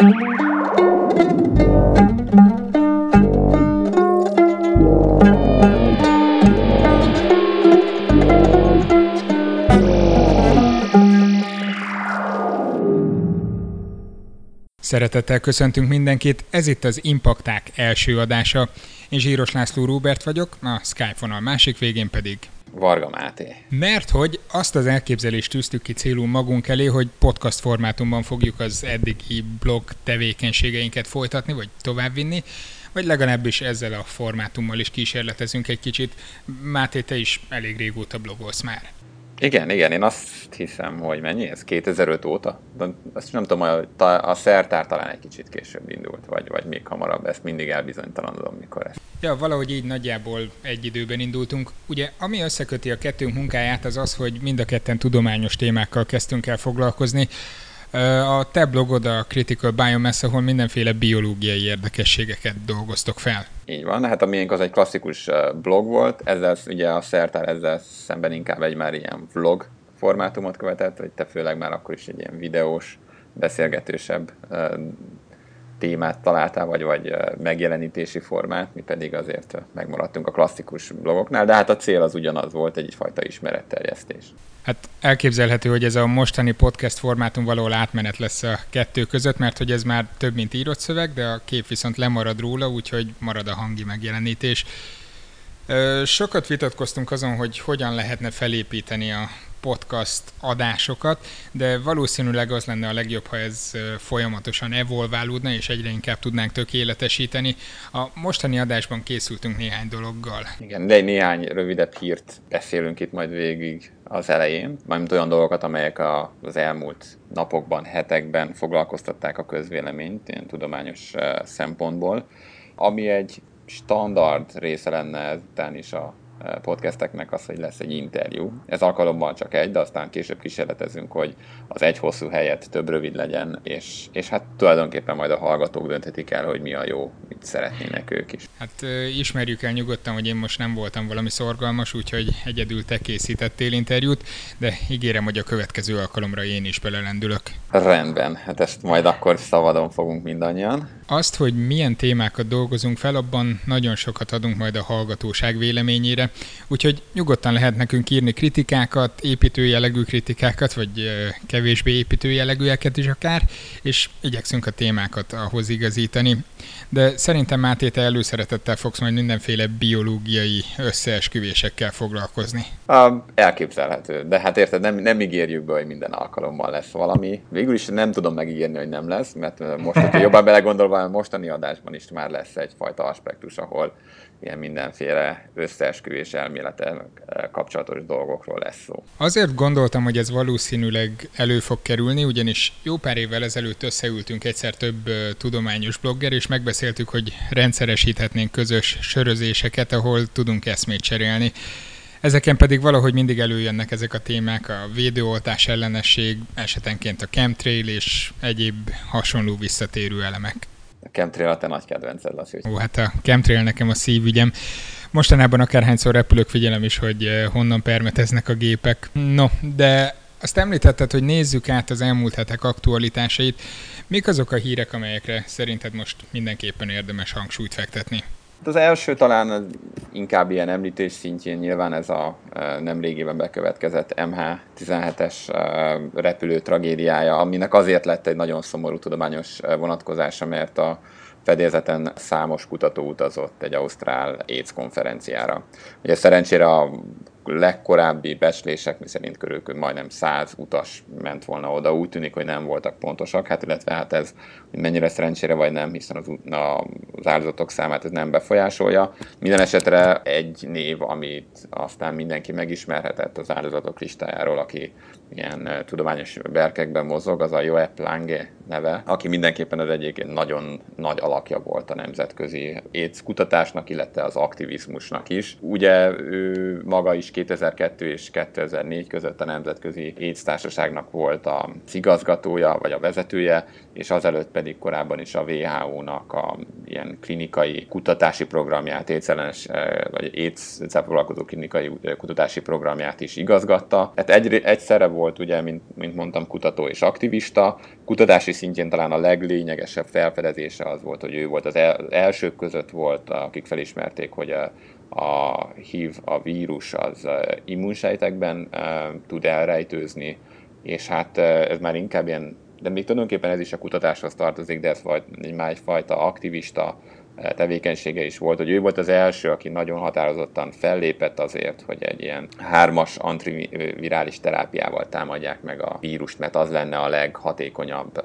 Szeretettel köszöntünk mindenkit, ez itt az Impakták első adása. Én Zsíros László Róbert vagyok, a Skype vonal másik végén pedig Varga Máté. Mert hogy azt az elképzelést tűztük ki célul magunk elé, hogy podcast formátumban fogjuk az eddigi blog tevékenységeinket folytatni, vagy továbbvinni, vagy legalábbis ezzel a formátummal is kísérletezünk egy kicsit. Máté, te is elég régóta blogolsz már. Igen, igen, én azt hiszem, hogy mennyi ez? 2005 óta? De azt nem tudom, a, a szertár talán egy kicsit később indult, vagy, vagy még hamarabb, ezt mindig elbizonytalanodom, mikor ez. Ja, valahogy így nagyjából egy időben indultunk. Ugye, ami összeköti a kettőnk munkáját, az az, hogy mind a ketten tudományos témákkal kezdtünk el foglalkozni. A te blogod a Critical Biomass, ahol mindenféle biológiai érdekességeket dolgoztok fel. Így van, hát a miénk az egy klasszikus blog volt, ezzel ugye a szertár ezzel szemben inkább egy már ilyen vlog formátumot követett, vagy te főleg már akkor is egy ilyen videós, beszélgetősebb témát találtál, vagy, vagy megjelenítési formát, mi pedig azért megmaradtunk a klasszikus blogoknál, de hát a cél az ugyanaz volt, egyfajta ismeretterjesztés. Hát elképzelhető, hogy ez a mostani podcast formátum valahol átmenet lesz a kettő között, mert hogy ez már több, mint írott szöveg, de a kép viszont lemarad róla, úgyhogy marad a hangi megjelenítés. Sokat vitatkoztunk azon, hogy hogyan lehetne felépíteni a podcast adásokat, de valószínűleg az lenne a legjobb, ha ez folyamatosan evolválódna, és egyre inkább tudnánk tökéletesíteni. A mostani adásban készültünk néhány dologgal. Igen, de néhány rövidebb hírt beszélünk itt majd végig az elején, majd olyan dolgokat, amelyek a, az elmúlt napokban, hetekben foglalkoztatták a közvéleményt, ilyen tudományos szempontból, ami egy standard része lenne ezután is a podcasteknek az, hogy lesz egy interjú. Ez alkalommal csak egy, de aztán később kísérletezünk, hogy az egy hosszú helyet több rövid legyen, és, és hát tulajdonképpen majd a hallgatók dönthetik el, hogy mi a jó, mit szeretnének ők is. Hát ismerjük el nyugodtan, hogy én most nem voltam valami szorgalmas, úgyhogy egyedül te készítettél interjút, de ígérem, hogy a következő alkalomra én is belelendülök. Rendben, hát ezt majd akkor szabadon fogunk mindannyian. Azt, hogy milyen témákat dolgozunk fel, abban nagyon sokat adunk majd a hallgatóság véleményére, úgyhogy nyugodtan lehet nekünk írni kritikákat, építő jellegű kritikákat, vagy kevésbé építő jellegűeket is akár, és igyekszünk a témákat ahhoz igazítani. De szerintem Máté, te előszeretettel fogsz majd mindenféle biológiai összeesküvésekkel foglalkozni. A, elképzelhető, de hát érted, nem, nem ígérjük be, hogy minden alkalommal lesz valami. Végül is nem tudom megígérni, hogy nem lesz, mert most, hogyha jobban belegondolva, a mostani adásban is már lesz egyfajta aspektus, ahol ilyen mindenféle összeesküvés elmélete kapcsolatos dolgokról lesz szó. Azért gondoltam, hogy ez valószínűleg elő fog kerülni, ugyanis jó pár évvel ezelőtt összeültünk egyszer több tudományos blogger, és megbeszéltük, hogy rendszeresíthetnénk közös sörözéseket, ahol tudunk eszmét cserélni. Ezeken pedig valahogy mindig előjönnek ezek a témák, a védőoltás ellenesség, esetenként a chemtrail és egyéb hasonló visszatérő elemek. A chemtrail a te nagy kedvenced, lesz. Ó, hát a chemtrail nekem a szívügyem. Mostanában akárhányszor repülök, figyelem is, hogy eh, honnan permeteznek a gépek. No, de azt említetted, hogy nézzük át az elmúlt hetek aktualitásait. Mik azok a hírek, amelyekre szerinted most mindenképpen érdemes hangsúlyt fektetni? Az első talán inkább ilyen említés szintjén nyilván ez a nem régében bekövetkezett MH17-es e, repülő tragédiája, aminek azért lett egy nagyon szomorú tudományos vonatkozása, mert a fedélzeten számos kutató utazott egy ausztrál AIDS konferenciára. Ugye szerencsére a legkorábbi becslések, miszerint körülbelül majdnem 100 utas ment volna oda, úgy tűnik, hogy nem voltak pontosak, hát illetve hát ez mennyire szerencsére vagy nem, hiszen az, az áldozatok számát ez nem befolyásolja. Minden esetre egy név, amit aztán mindenki megismerhetett az áldozatok listájáról, aki ilyen tudományos berkekben mozog, az a Joep Lange neve, aki mindenképpen az egyik nagyon nagy alakja volt a nemzetközi AIDS kutatásnak, illetve az aktivizmusnak is. Ugye ő maga is 2002 és 2004 között a Nemzetközi AIDS Társaságnak volt a igazgatója, vagy a vezetője, és azelőtt pedig korábban is a WHO-nak a ilyen klinikai kutatási programját, étszellenes vagy étszel foglalkozó klinikai kutatási programját is igazgatta. Hát egy, egyszerre volt ugye, mint, mint mondtam, kutató és aktivista. Kutatási szintjén talán a leglényegesebb felfedezése az volt, hogy ő volt az, el, az elsők között volt, akik felismerték, hogy a, a HIV, a vírus az immunsejtekben tud elrejtőzni, és hát ez már inkább ilyen, de még tulajdonképpen ez is a kutatáshoz tartozik, de ez vagy egy másfajta aktivista tevékenysége is volt, hogy ő volt az első, aki nagyon határozottan fellépett azért, hogy egy ilyen hármas antivirális terápiával támadják meg a vírust, mert az lenne a leghatékonyabb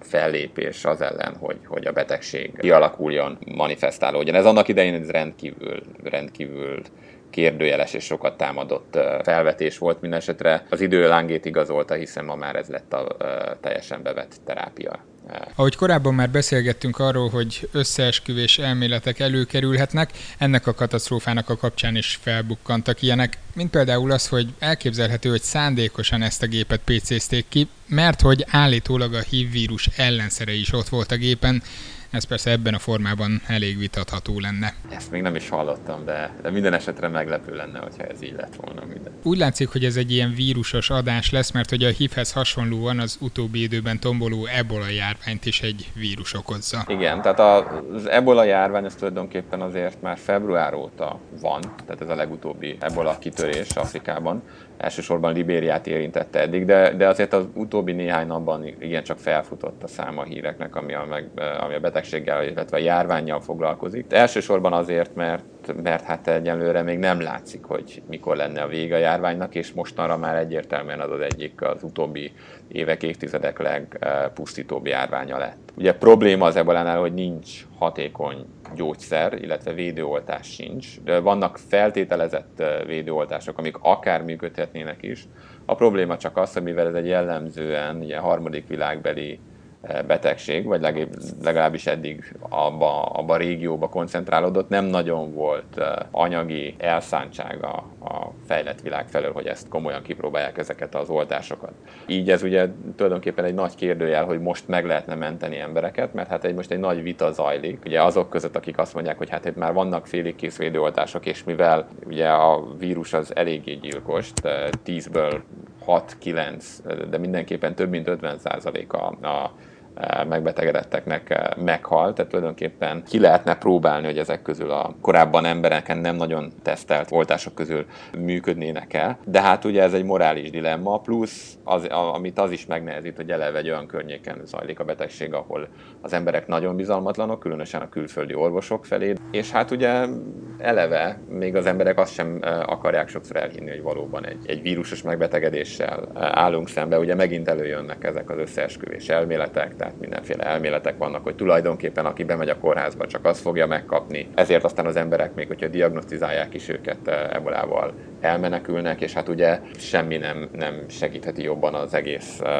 fellépés az ellen, hogy, hogy a betegség kialakuljon, manifestálódjon. Ez annak idején ez rendkívül, rendkívül kérdőjeles és sokat támadott felvetés volt minden esetre. Az idő lángét igazolta, hiszen ma már ez lett a teljesen bevett terápia. Ahogy korábban már beszélgettünk arról, hogy összeesküvés elméletek előkerülhetnek, ennek a katasztrófának a kapcsán is felbukkantak ilyenek, mint például az, hogy elképzelhető, hogy szándékosan ezt a gépet PC-zték ki, mert hogy állítólag a HIV vírus ellenszere is ott volt a gépen, ez persze ebben a formában elég vitatható lenne. Ezt még nem is hallottam, de, de minden esetre meglepő lenne, hogyha ez így lett volna minden. Úgy látszik, hogy ez egy ilyen vírusos adás lesz, mert hogy a HIV-hez hasonlóan az utóbbi időben tomboló ebola járványt is egy vírus okozza. Igen, tehát az ebola járvány az tulajdonképpen azért már február óta van, tehát ez a legutóbbi ebola kitörés Afrikában elsősorban Libériát érintette eddig, de, de azért az utóbbi néhány napban igen csak felfutott a száma híreknek, ami a, meg, ami a betegséggel, illetve a járványjal foglalkozik. De elsősorban azért, mert mert hát egyelőre még nem látszik, hogy mikor lenne a vége a járványnak, és mostanra már egyértelműen az az egyik az utóbbi évek, évtizedek legpusztítóbb járványa lett. Ugye probléma az ebolánál, hogy nincs hatékony gyógyszer, illetve védőoltás sincs, de vannak feltételezett védőoltások, amik akár működhetnének is. A probléma csak az, hogy mivel ez egy jellemzően ugye, harmadik világbeli betegség, vagy legalábbis eddig abba, abba a régióba koncentrálódott, nem nagyon volt anyagi elszántsága a fejlett világ felől, hogy ezt komolyan kipróbálják ezeket az oltásokat. Így ez ugye tulajdonképpen egy nagy kérdőjel, hogy most meg lehetne menteni embereket, mert hát egy, most egy nagy vita zajlik, ugye azok között, akik azt mondják, hogy hát itt már vannak félig kész védőoltások, és mivel ugye a vírus az eléggé gyilkos, 10-ből 6-9, de mindenképpen több mint 50 a, a megbetegedetteknek meghalt, tehát tulajdonképpen ki lehetne próbálni, hogy ezek közül a korábban embereken nem nagyon tesztelt oltások közül működnének el. De hát ugye ez egy morális dilemma, plusz az, amit az is megnehezít, hogy eleve egy olyan környéken zajlik a betegség, ahol az emberek nagyon bizalmatlanok, különösen a külföldi orvosok felé. És hát ugye eleve még az emberek azt sem akarják sokszor elhinni, hogy valóban egy, egy vírusos megbetegedéssel állunk szembe. Ugye megint előjönnek ezek az összeesküvés elméletek, tehát mindenféle elméletek vannak, hogy tulajdonképpen aki bemegy a kórházba, csak az fogja megkapni. Ezért aztán az emberek még, hogyha diagnosztizálják is őket eh, ebolával, elmenekülnek, és hát ugye semmi nem, nem segítheti jobban az egész eh,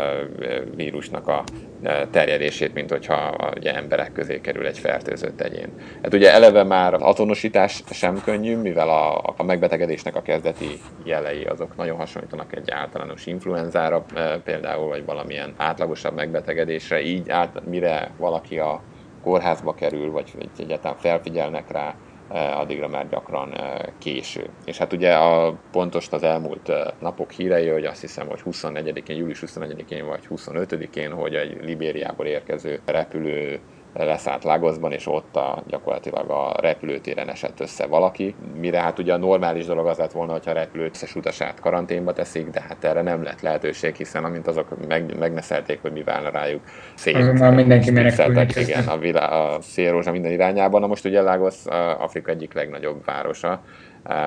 vírusnak a eh, terjedését, mint hogyha ugye emberek közé kerül egy fertőzött egyén. Hát ugye eleve már az azonosítás sem könnyű, mivel a, a megbetegedésnek a kezdeti jelei azok nagyon hasonlítanak egy általános influenzára például, vagy valamilyen átlagosabb megbetegedésre, így át, mire valaki a kórházba kerül, vagy, egyáltalán felfigyelnek rá, eh, addigra már gyakran eh, késő. És hát ugye a pontos az elmúlt eh, napok hírei, hogy azt hiszem, hogy 24-én, július 24-én vagy 25-én, hogy egy Libériából érkező repülő leszállt Lagosban, és ott a, gyakorlatilag a repülőtéren esett össze valaki, mire hát ugye a normális dolog az lett volna, hogyha a repülő összes utasát karanténba teszik, de hát erre nem lett lehetőség, hiszen amint azok meg, megneszelték, hogy mi válna rájuk szét. Azonnal mindenki menekülnek. Igen, a, vilá, a szélrózsa minden irányában. Na most ugye Lagos Afrika egyik legnagyobb városa,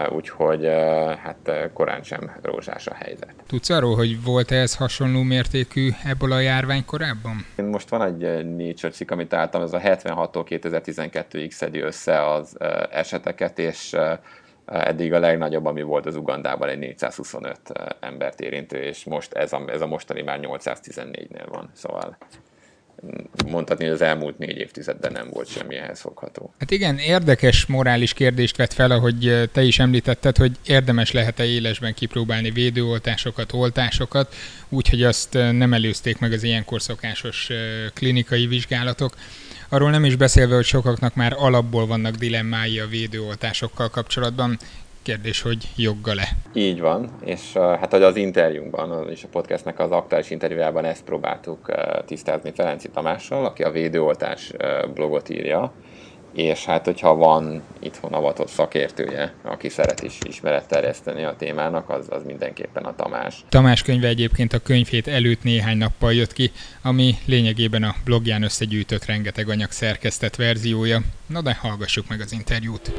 úgyhogy hát korán sem rózsás a helyzet. Tudsz arról, hogy volt-e ez hasonló mértékű ebből a járvány korábban? Most van egy Nature cikk, amit álltam, ez a 76-tól 2012-ig szedi össze az eseteket, és eddig a legnagyobb, ami volt az Ugandában, egy 425 embert érintő, és most ez a, ez a mostani már 814-nél van, szóval mondhatni, hogy az elmúlt négy évtizedben nem volt semmi ehhez fogható. Hát igen, érdekes morális kérdést vett fel, ahogy te is említetted, hogy érdemes lehet-e élesben kipróbálni védőoltásokat, oltásokat, úgyhogy azt nem előzték meg az ilyenkor szokásos klinikai vizsgálatok. Arról nem is beszélve, hogy sokaknak már alapból vannak dilemmái a védőoltásokkal kapcsolatban. Kérdés, hogy joggal-e? Így van, és hát hogy az interjúnkban, és a podcastnek az aktuális interjújában ezt próbáltuk tisztázni Ferenci Tamással, aki a védőoltás blogot írja, és hát hogyha van itthon avatott szakértője, aki szeret is ismeret terjeszteni a témának, az, az mindenképpen a Tamás. Tamás könyve egyébként a könyvét előtt néhány nappal jött ki, ami lényegében a blogján összegyűjtött rengeteg anyag szerkesztett verziója. Na de hallgassuk meg az interjút.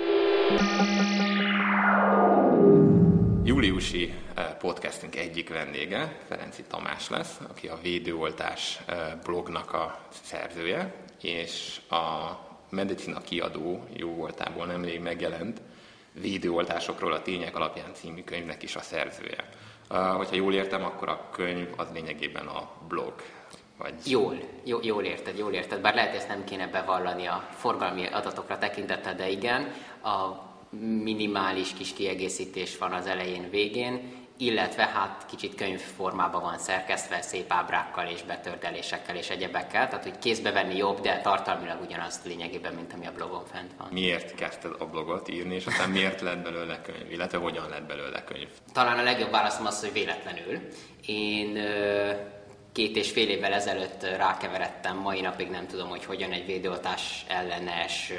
Júliusi eh, podcastünk egyik vendége Ferenci Tamás lesz, aki a Védőoltás eh, blognak a szerzője, és a Medicina kiadó jó voltából nemrég megjelent Védőoltásokról a tények alapján című könyvnek is a szerzője. Uh, hogyha jól értem, akkor a könyv az lényegében a blog. Vagy... Jól, jó, jól érted, jól érted. Bár lehet, hogy ezt nem kéne bevallani a forgalmi adatokra tekintettel, de igen, a minimális kis kiegészítés van az elején, végén, illetve hát kicsit könyvformában van szerkesztve, szép ábrákkal és betördelésekkel és egyebekkel, tehát hogy kézbe venni jobb, de tartalmilag ugyanaz lényegében, mint ami a blogon fent van. Miért kezdted a blogot írni, és aztán miért lett belőle könyv, illetve hogyan lett belőle könyv? Talán a legjobb válaszom az, hogy véletlenül. Én két és fél évvel ezelőtt rákeveredtem, mai napig nem tudom, hogy hogyan egy védőoltás ellenes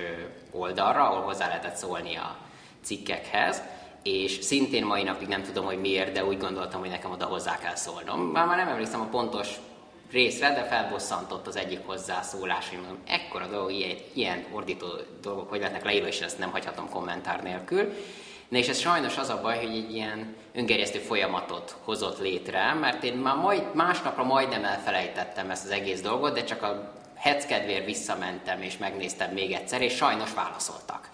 oldalra, ahol hozzá lehetett szólni a cikkekhez, és szintén mai napig nem tudom, hogy miért, de úgy gondoltam, hogy nekem oda hozzá kell szólnom. Már, már nem emlékszem a pontos részre, de felbosszantott az egyik hozzászólás, hogy mondom, ekkora dolog, ilyen, ilyen ordító dolgok, hogy lehetnek leírva, és ezt nem hagyhatom kommentár nélkül. Na és ez sajnos az a baj, hogy egy ilyen öngerjesztő folyamatot hozott létre, mert én már majd, másnapra majdnem elfelejtettem ezt az egész dolgot, de csak a heckedvér visszamentem és megnéztem még egyszer, és sajnos válaszoltak.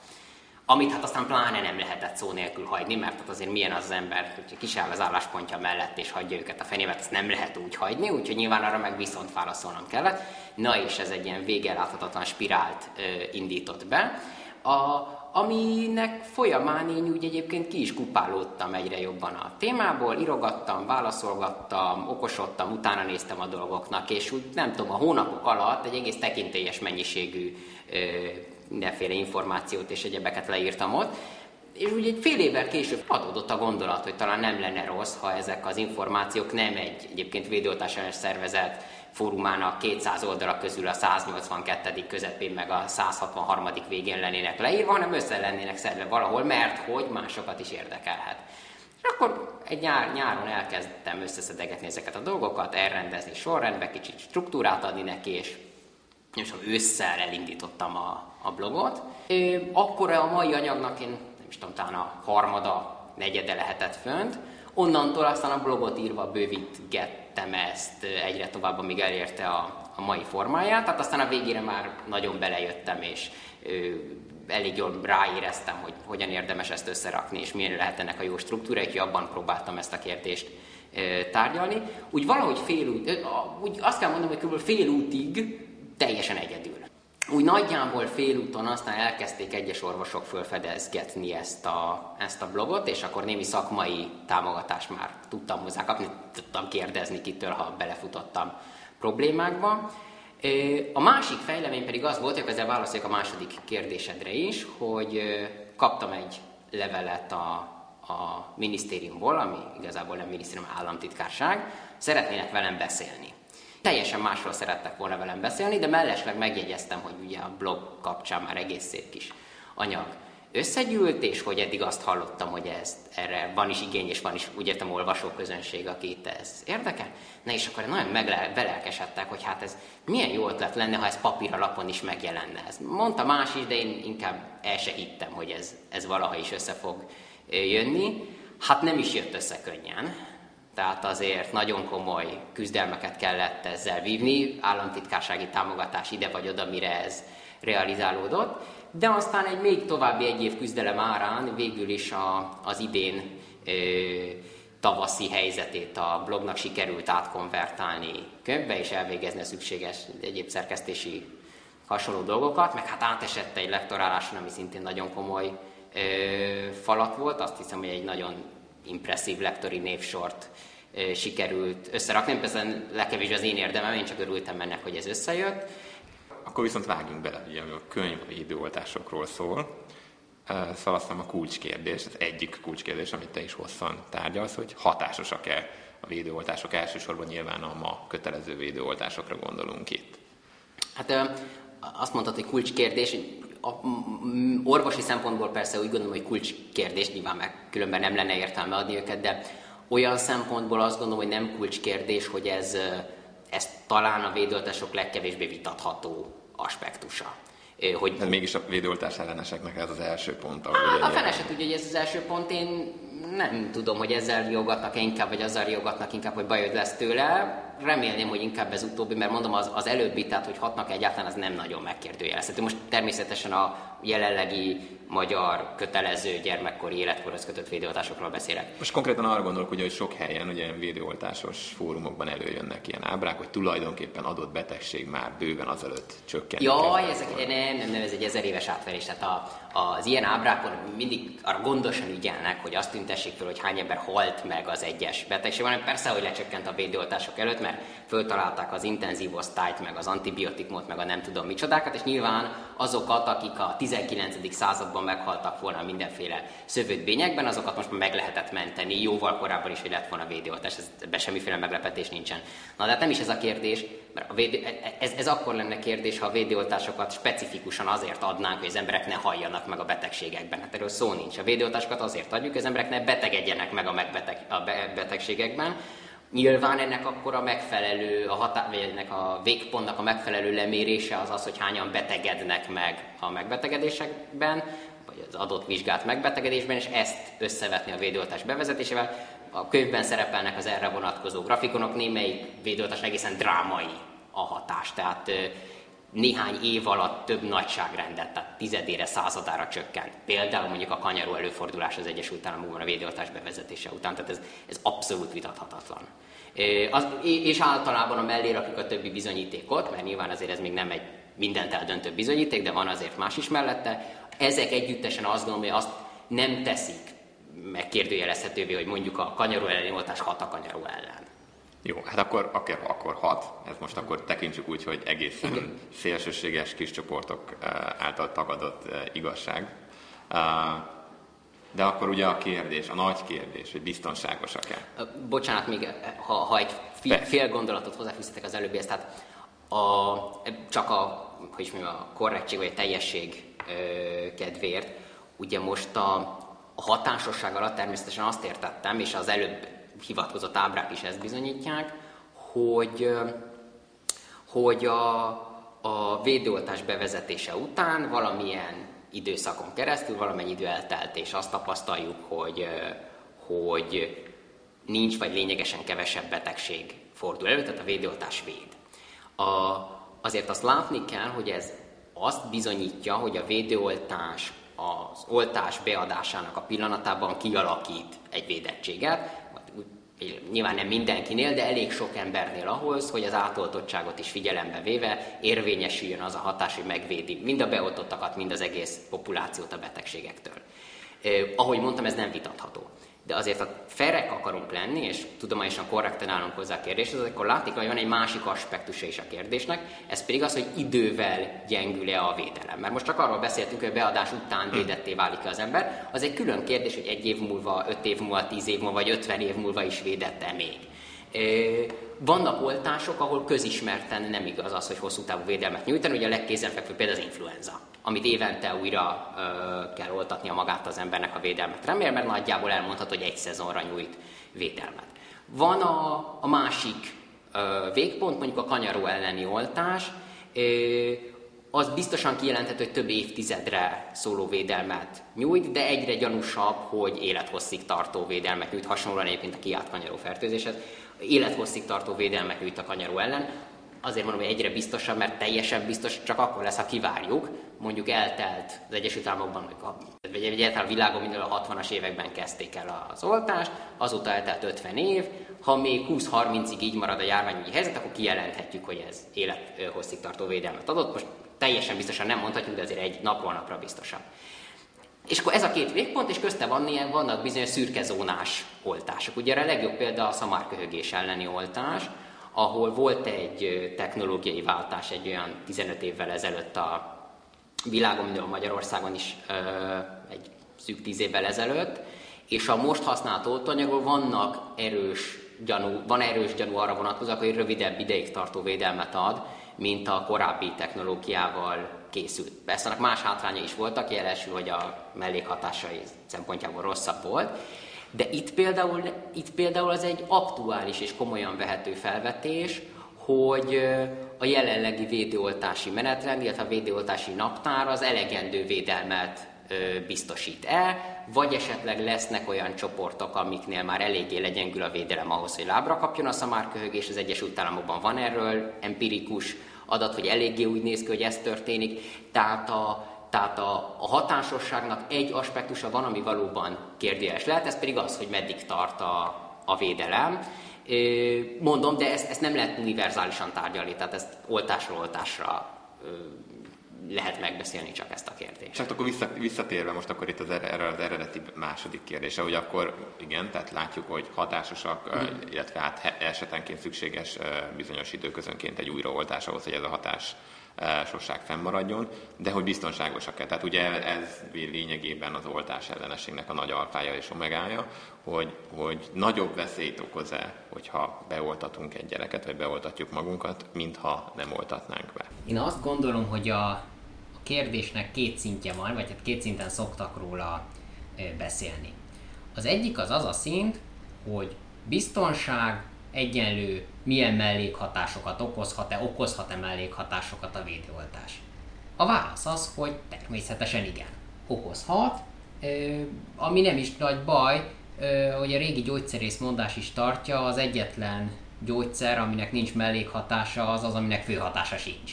Amit hát aztán pláne nem lehetett szó nélkül hagyni, mert hát azért milyen az, az ember, hogyha kisáll az álláspontja mellett és hagyja őket a fenébe, ezt nem lehet úgy hagyni, úgyhogy nyilván arra meg viszont válaszolnom kellett. Na és ez egy ilyen végeláthatatlan spirált ö, indított be, a, aminek folyamán én úgy egyébként ki is kupálódtam egyre jobban a témából, irogattam, válaszolgattam, okosodtam, utána néztem a dolgoknak, és úgy nem tudom, a hónapok alatt egy egész tekintélyes mennyiségű ö, mindenféle információt és egyebeket leírtam ott, és úgy egy fél évvel később adódott a gondolat, hogy talán nem lenne rossz, ha ezek az információk nem egy egyébként védőoltás szervezet fórumának 200 oldalak közül a 182. közepén meg a 163. végén lennének leírva, hanem össze lennének szedve valahol, mert hogy másokat is érdekelhet. És akkor egy nyár, nyáron elkezdtem összeszedegetni ezeket a dolgokat, elrendezni sorrendbe, kicsit struktúrát adni neki, és és ősszel elindítottam a, a blogot. Akkor a mai anyagnak én nem is tudom, talán a harmada, negyede lehetett fönt. Onnantól aztán a blogot írva bővítgettem ezt egyre tovább, amíg elérte a, a mai formáját. Tehát aztán a végére már nagyon belejöttem, és ö, elég jól ráéreztem, hogy hogyan érdemes ezt összerakni, és milyen lehet ennek a jó struktúra, hogy abban próbáltam ezt a kérdést ö, tárgyalni. Úgy valahogy fél út, ö, úgy azt kell mondanom, hogy kb. fél útig teljesen egyedül. Úgy nagyjából félúton aztán elkezdték egyes orvosok fölfedezgetni ezt a, ezt a blogot, és akkor némi szakmai támogatást már tudtam hozzá kapni, tudtam kérdezni kitől, ha belefutottam problémákba. A másik fejlemény pedig az volt, hogy ezzel válaszoljak a második kérdésedre is, hogy kaptam egy levelet a, a minisztériumból, ami igazából nem minisztérium, államtitkárság, szeretnének velem beszélni teljesen másról szerettek volna velem beszélni, de mellesleg megjegyeztem, hogy ugye a blog kapcsán már egész szép kis anyag összegyűlt, és hogy eddig azt hallottam, hogy ez, erre van is igény, és van is, úgy értem, olvasóközönség, akit ez érdekel. Na és akkor nagyon meglelkesedtek, hogy hát ez milyen jó ötlet lenne, ha ez papír alapon is megjelenne. Ez mondta más is, de én inkább el se hittem, hogy ez, ez valaha is össze fog jönni. Hát nem is jött össze könnyen tehát azért nagyon komoly küzdelmeket kellett ezzel vívni, államtitkársági támogatás ide vagy oda, mire ez realizálódott, de aztán egy még további egy év küzdelem árán végül is a, az idén ö, tavaszi helyzetét a blognak sikerült átkonvertálni könyvbe, és elvégezni a szükséges egyéb szerkesztési hasonló dolgokat, meg hát átesett egy lektoráláson, ami szintén nagyon komoly ö, falat volt. Azt hiszem, hogy egy nagyon impresszív lektori névsort sikerült összerakni. Persze legkevésbé az én érdemem, én csak örültem ennek, hogy ez összejött. Akkor viszont vágjunk bele, ugye, a könyv a időoltásokról szól. Szóval azt a kulcskérdés, az egyik kulcskérdés, amit te is hosszan tárgyalsz, hogy hatásosak-e a védőoltások, elsősorban nyilván a ma kötelező védőoltásokra gondolunk itt. Hát azt mondtad, hogy kulcskérdés, a orvosi szempontból persze úgy gondolom, hogy kulcskérdés, nyilván meg különben nem lenne értelme adni őket, de olyan szempontból azt gondolom, hogy nem kulcskérdés, hogy ez, ez talán a védőoltások legkevésbé vitatható aspektusa hogy... Hát mégis a védőoltás elleneseknek ez az első pont. Ahol a fene se tudja, hogy ez az első pont. Én nem tudom, hogy ezzel jogatnak-e inkább, vagy azzal jogatnak inkább, hogy bajod lesz tőle. Remélném, hogy inkább ez utóbbi, mert mondom, az, az előbbi, tehát hogy hatnak egyáltalán, az nem nagyon megkérdőjelezhető. Most természetesen a jelenlegi magyar kötelező gyermekkori életkorhoz kötött védőoltásokról beszélek. Most konkrétan arra gondolok, hogy sok helyen ugye védőoltásos fórumokban előjönnek ilyen ábrák, hogy tulajdonképpen adott betegség már bőven azelőtt csökken. Jaj, ezek, nem, nem, nem, ez egy ezer éves átverés. Tehát a, az ilyen ábrákon mindig arra gondosan ügyelnek, hogy azt tüntessék fel, hogy hány ember halt meg az egyes betegségben. Persze, hogy lecsökkent a védőoltások előtt, mert föltalálták az intenzív osztályt, meg az antibiotikumot, meg a nem tudom micsodákat, és nyilván azokat, akik a 19. században meghaltak volna mindenféle szövődbényekben, azokat most már meg lehetett menteni, jóval korábban is, hogy lett volna védőoltás, ebben semmiféle meglepetés nincsen. Na de hát nem is ez a kérdés, mert a védő, ez, ez akkor lenne kérdés, ha a védőoltásokat specifikusan azért adnánk, hogy az emberek ne halljanak meg a betegségekben. Hát erről szó nincs. A védőoltásokat azért adjuk, hogy az emberek ne betegedjenek meg a, megbeteg, a betegségekben, Nyilván ennek akkor a megfelelő, a hatá- vagy ennek a végpontnak a megfelelő lemérése az az, hogy hányan betegednek meg a megbetegedésekben, vagy az adott vizsgált megbetegedésben, és ezt összevetni a védőoltás bevezetésével. A könyvben szerepelnek az erre vonatkozó grafikonok, némelyik védőoltás egészen drámai a hatás, tehát néhány év alatt több nagyságrendet, tehát tizedére, századára csökkent. Például mondjuk a kanyaró előfordulás az Egyesült Államokban a védőoltás bevezetése után, tehát ez, ez abszolút vitathatatlan. Az, és általában a mellé rakjuk a többi bizonyítékot, mert nyilván azért ez még nem egy mindent eldöntő bizonyíték, de van azért más is mellette. Ezek együttesen azt gondolom, hogy azt nem teszik megkérdőjelezhetővé, hogy mondjuk a kanyaró elleni oltás hat a kanyaró ellen. Jó, hát akkor, akkor, akkor hat, ez most akkor tekintsük úgy, hogy egészen szélsőséges kis csoportok által tagadott igazság. De akkor ugye a kérdés, a nagy kérdés, hogy biztonságosak-e? Bocsánat, még ha, ha egy fél, fél gondolatot hozzáfűzhetek az előbbihez, tehát a, csak a, hogy mondjam, a korrektség vagy a teljesség ö, kedvéért, ugye most a, a hatásosság alatt természetesen azt értettem, és az előbb hivatkozott ábrák is ezt bizonyítják, hogy, hogy a, a védőoltás bevezetése után valamilyen időszakon keresztül, valamennyi idő eltelt, és azt tapasztaljuk, hogy, hogy nincs vagy lényegesen kevesebb betegség fordul elő, tehát a védőoltás véd. A, azért azt látni kell, hogy ez azt bizonyítja, hogy a védőoltás az oltás beadásának a pillanatában kialakít egy védettséget, nyilván nem mindenkinél, de elég sok embernél ahhoz, hogy az átoltottságot is figyelembe véve érvényesüljön az a hatás, hogy megvédi mind a beoltottakat, mind az egész populációt a betegségektől. Ahogy mondtam, ez nem vitatható de azért ha ferek akarunk lenni, és tudományosan korrekten állunk hozzá a kérdéshez, akkor látni hogy van egy másik aspektusa is a kérdésnek, ez pedig az, hogy idővel gyengül-e a védelem. Mert most csak arról beszéltünk, hogy a beadás után hm. védetté válik az ember, az egy külön kérdés, hogy egy év múlva, öt év múlva, tíz év múlva, vagy ötven év múlva is védette még. Vannak oltások, ahol közismerten nem igaz az, hogy hosszú távú védelmet nyújtani, ugye a legkézenfekvőbb például az influenza, amit évente újra ö, kell oltatnia magát az embernek a védelmet. Remélem, mert nagyjából elmondható, hogy egy szezonra nyújt védelmet. Van a, a másik ö, végpont, mondjuk a kanyaró elleni oltás, ö, az biztosan kijelenthető, hogy több évtizedre szóló védelmet nyújt, de egyre gyanúsabb, hogy élethosszig tartó védelmet nyújt, hasonlóan egyébként a kiált kanyaró fertőzéshez élethosszig tartó védelmet nyújt a kanyaró ellen. azért mondom, hogy egyre biztosabb, mert teljesen biztos csak akkor lesz, ha kivárjuk. Mondjuk eltelt az Egyesült Államokban, vagy egyáltalán a világon minden a 60-as években kezdték el az oltást, azóta eltelt 50 év, ha még 20-30-ig így marad a járványügyi helyzet, akkor kijelenthetjük, hogy ez élethosszig tartó védelmet adott. Most teljesen biztosan nem mondhatjuk, de azért egy napról napra biztosan. És akkor ez a két végpont, és közte van ilyen, vannak bizonyos szürkezónás oltások. Ugye a legjobb példa a szamárköhögés elleni oltás, ahol volt egy technológiai váltás egy olyan 15 évvel ezelőtt a világon, a Magyarországon is egy szűk 10 évvel ezelőtt, és a most használt oltóanyagok vannak erős gyanú, van erős gyanú arra vonatkozóak, hogy rövidebb ideig tartó védelmet ad, mint a korábbi technológiával készült. Persze annak más hátránya is voltak, jelesül, hogy a mellékhatásai szempontjából rosszabb volt, de itt például, itt például az egy aktuális és komolyan vehető felvetés, hogy a jelenlegi védőoltási menetrend, illetve a védőoltási naptár az elegendő védelmet biztosít-e, vagy esetleg lesznek olyan csoportok, amiknél már eléggé legyengül a védelem ahhoz, hogy lábra kapjon a szamárköhögés. Az Egyesült Államokban van erről empirikus adat, hogy eléggé úgy néz ki, hogy ez történik. Tehát a, tehát a, a hatásosságnak egy aspektusa van, ami valóban kérdéses lehet, ez pedig az, hogy meddig tart a, a védelem. Mondom, de ezt, ezt nem lehet univerzálisan tárgyalni, tehát ezt oltásról oltásra lehet megbeszélni csak ezt a kérdést. Csak akkor visszatérve most akkor itt az erre az eredeti második kérdése, hogy akkor igen, tehát látjuk, hogy hatásosak, mm. illetve hát esetenként szükséges bizonyos időközönként egy újraoltás ahhoz, hogy ez a hatás sosság fennmaradjon, de hogy biztonságosak-e. Tehát ugye ez lényegében az oltás ellenességnek a nagy alfája és omegája, hogy, hogy nagyobb veszélyt okoz-e, hogyha beoltatunk egy gyereket, vagy beoltatjuk magunkat, mintha nem oltatnánk be. Én azt gondolom, hogy a kérdésnek két szintje van, vagy hát két szinten szoktak róla beszélni. Az egyik az az a szint, hogy biztonság egyenlő milyen mellékhatásokat okozhat-e, okozhat-e mellékhatásokat a védőoltás. A válasz az, hogy természetesen igen. Okozhat, ami nem is nagy baj, hogy a régi gyógyszerész mondás is tartja, az egyetlen gyógyszer, aminek nincs mellékhatása, az az, aminek főhatása sincs.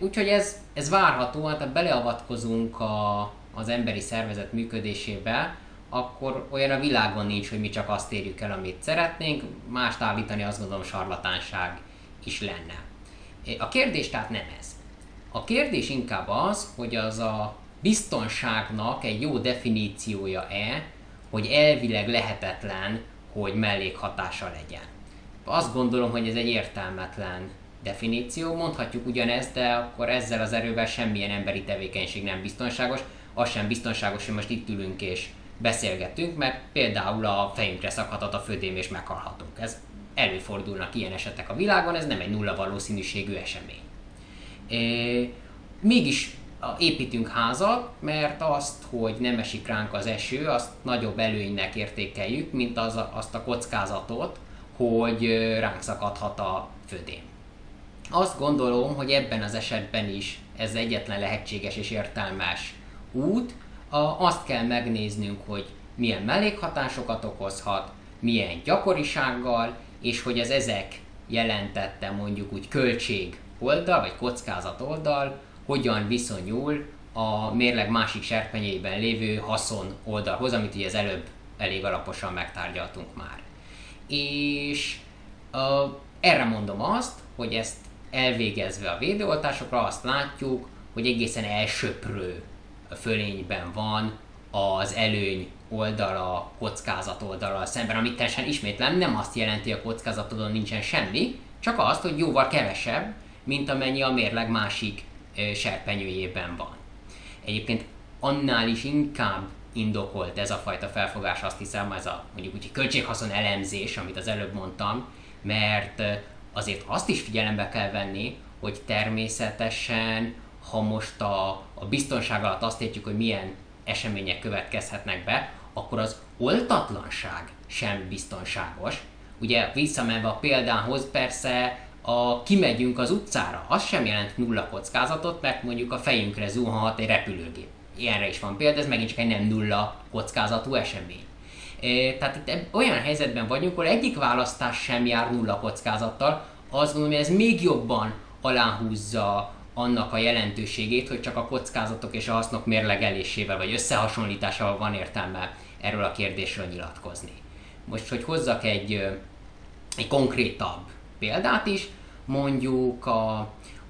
Úgyhogy ez, ez várható, hát beleavatkozunk a, az emberi szervezet működésébe, akkor olyan a világon nincs, hogy mi csak azt érjük el, amit szeretnénk, mást állítani azt gondolom sarlatánság is lenne. A kérdés tehát nem ez. A kérdés inkább az, hogy az a biztonságnak egy jó definíciója-e, hogy elvileg lehetetlen, hogy mellékhatása legyen. Azt gondolom, hogy ez egy értelmetlen definíció, mondhatjuk ugyanezt, de akkor ezzel az erővel semmilyen emberi tevékenység nem biztonságos. Az sem biztonságos, hogy most itt ülünk és beszélgetünk, mert például a fejünkre szakadhat a födém és meghalhatunk. Ez előfordulnak ilyen esetek a világon, ez nem egy nulla valószínűségű esemény. É, mégis építünk házat, mert azt, hogy nem esik ránk az eső, azt nagyobb előnynek értékeljük, mint az, azt a kockázatot, hogy ránk szakadhat a födém. Azt gondolom, hogy ebben az esetben is ez egyetlen lehetséges és értelmes út. A, azt kell megnéznünk, hogy milyen mellékhatásokat okozhat, milyen gyakorisággal, és hogy az ezek jelentette mondjuk úgy költség oldal, vagy kockázat oldal, hogyan viszonyul a mérleg másik serpenyében lévő haszon oldalhoz, amit ugye az előbb elég alaposan megtárgyaltunk már. És uh, erre mondom azt, hogy ezt elvégezve a védőoltásokra azt látjuk, hogy egészen elsöprő fölényben van az előny oldala, kockázat oldala szemben, amit teljesen ismétlem, nem azt jelenti, a kockázatodon nincsen semmi, csak azt, hogy jóval kevesebb, mint amennyi a mérleg másik serpenyőjében van. Egyébként annál is inkább indokolt ez a fajta felfogás, azt hiszem, ez a mondjuk úgy költséghaszon elemzés, amit az előbb mondtam, mert azért azt is figyelembe kell venni, hogy természetesen, ha most a, a biztonság alatt azt értjük, hogy milyen események következhetnek be, akkor az oltatlanság sem biztonságos. Ugye visszamenve a példához, persze a kimegyünk az utcára, az sem jelent nulla kockázatot, mert mondjuk a fejünkre zuhanhat egy repülőgép. Ilyenre is van példa, ez megint csak egy nem nulla kockázatú esemény. Tehát itt olyan helyzetben vagyunk, ahol egyik választás sem jár nulla kockázattal, azt gondolom, hogy ez még jobban aláhúzza annak a jelentőségét, hogy csak a kockázatok és a hasznok mérlegelésével vagy összehasonlításával van értelme erről a kérdésről nyilatkozni. Most, hogy hozzak egy, egy konkrétabb példát is, mondjuk a,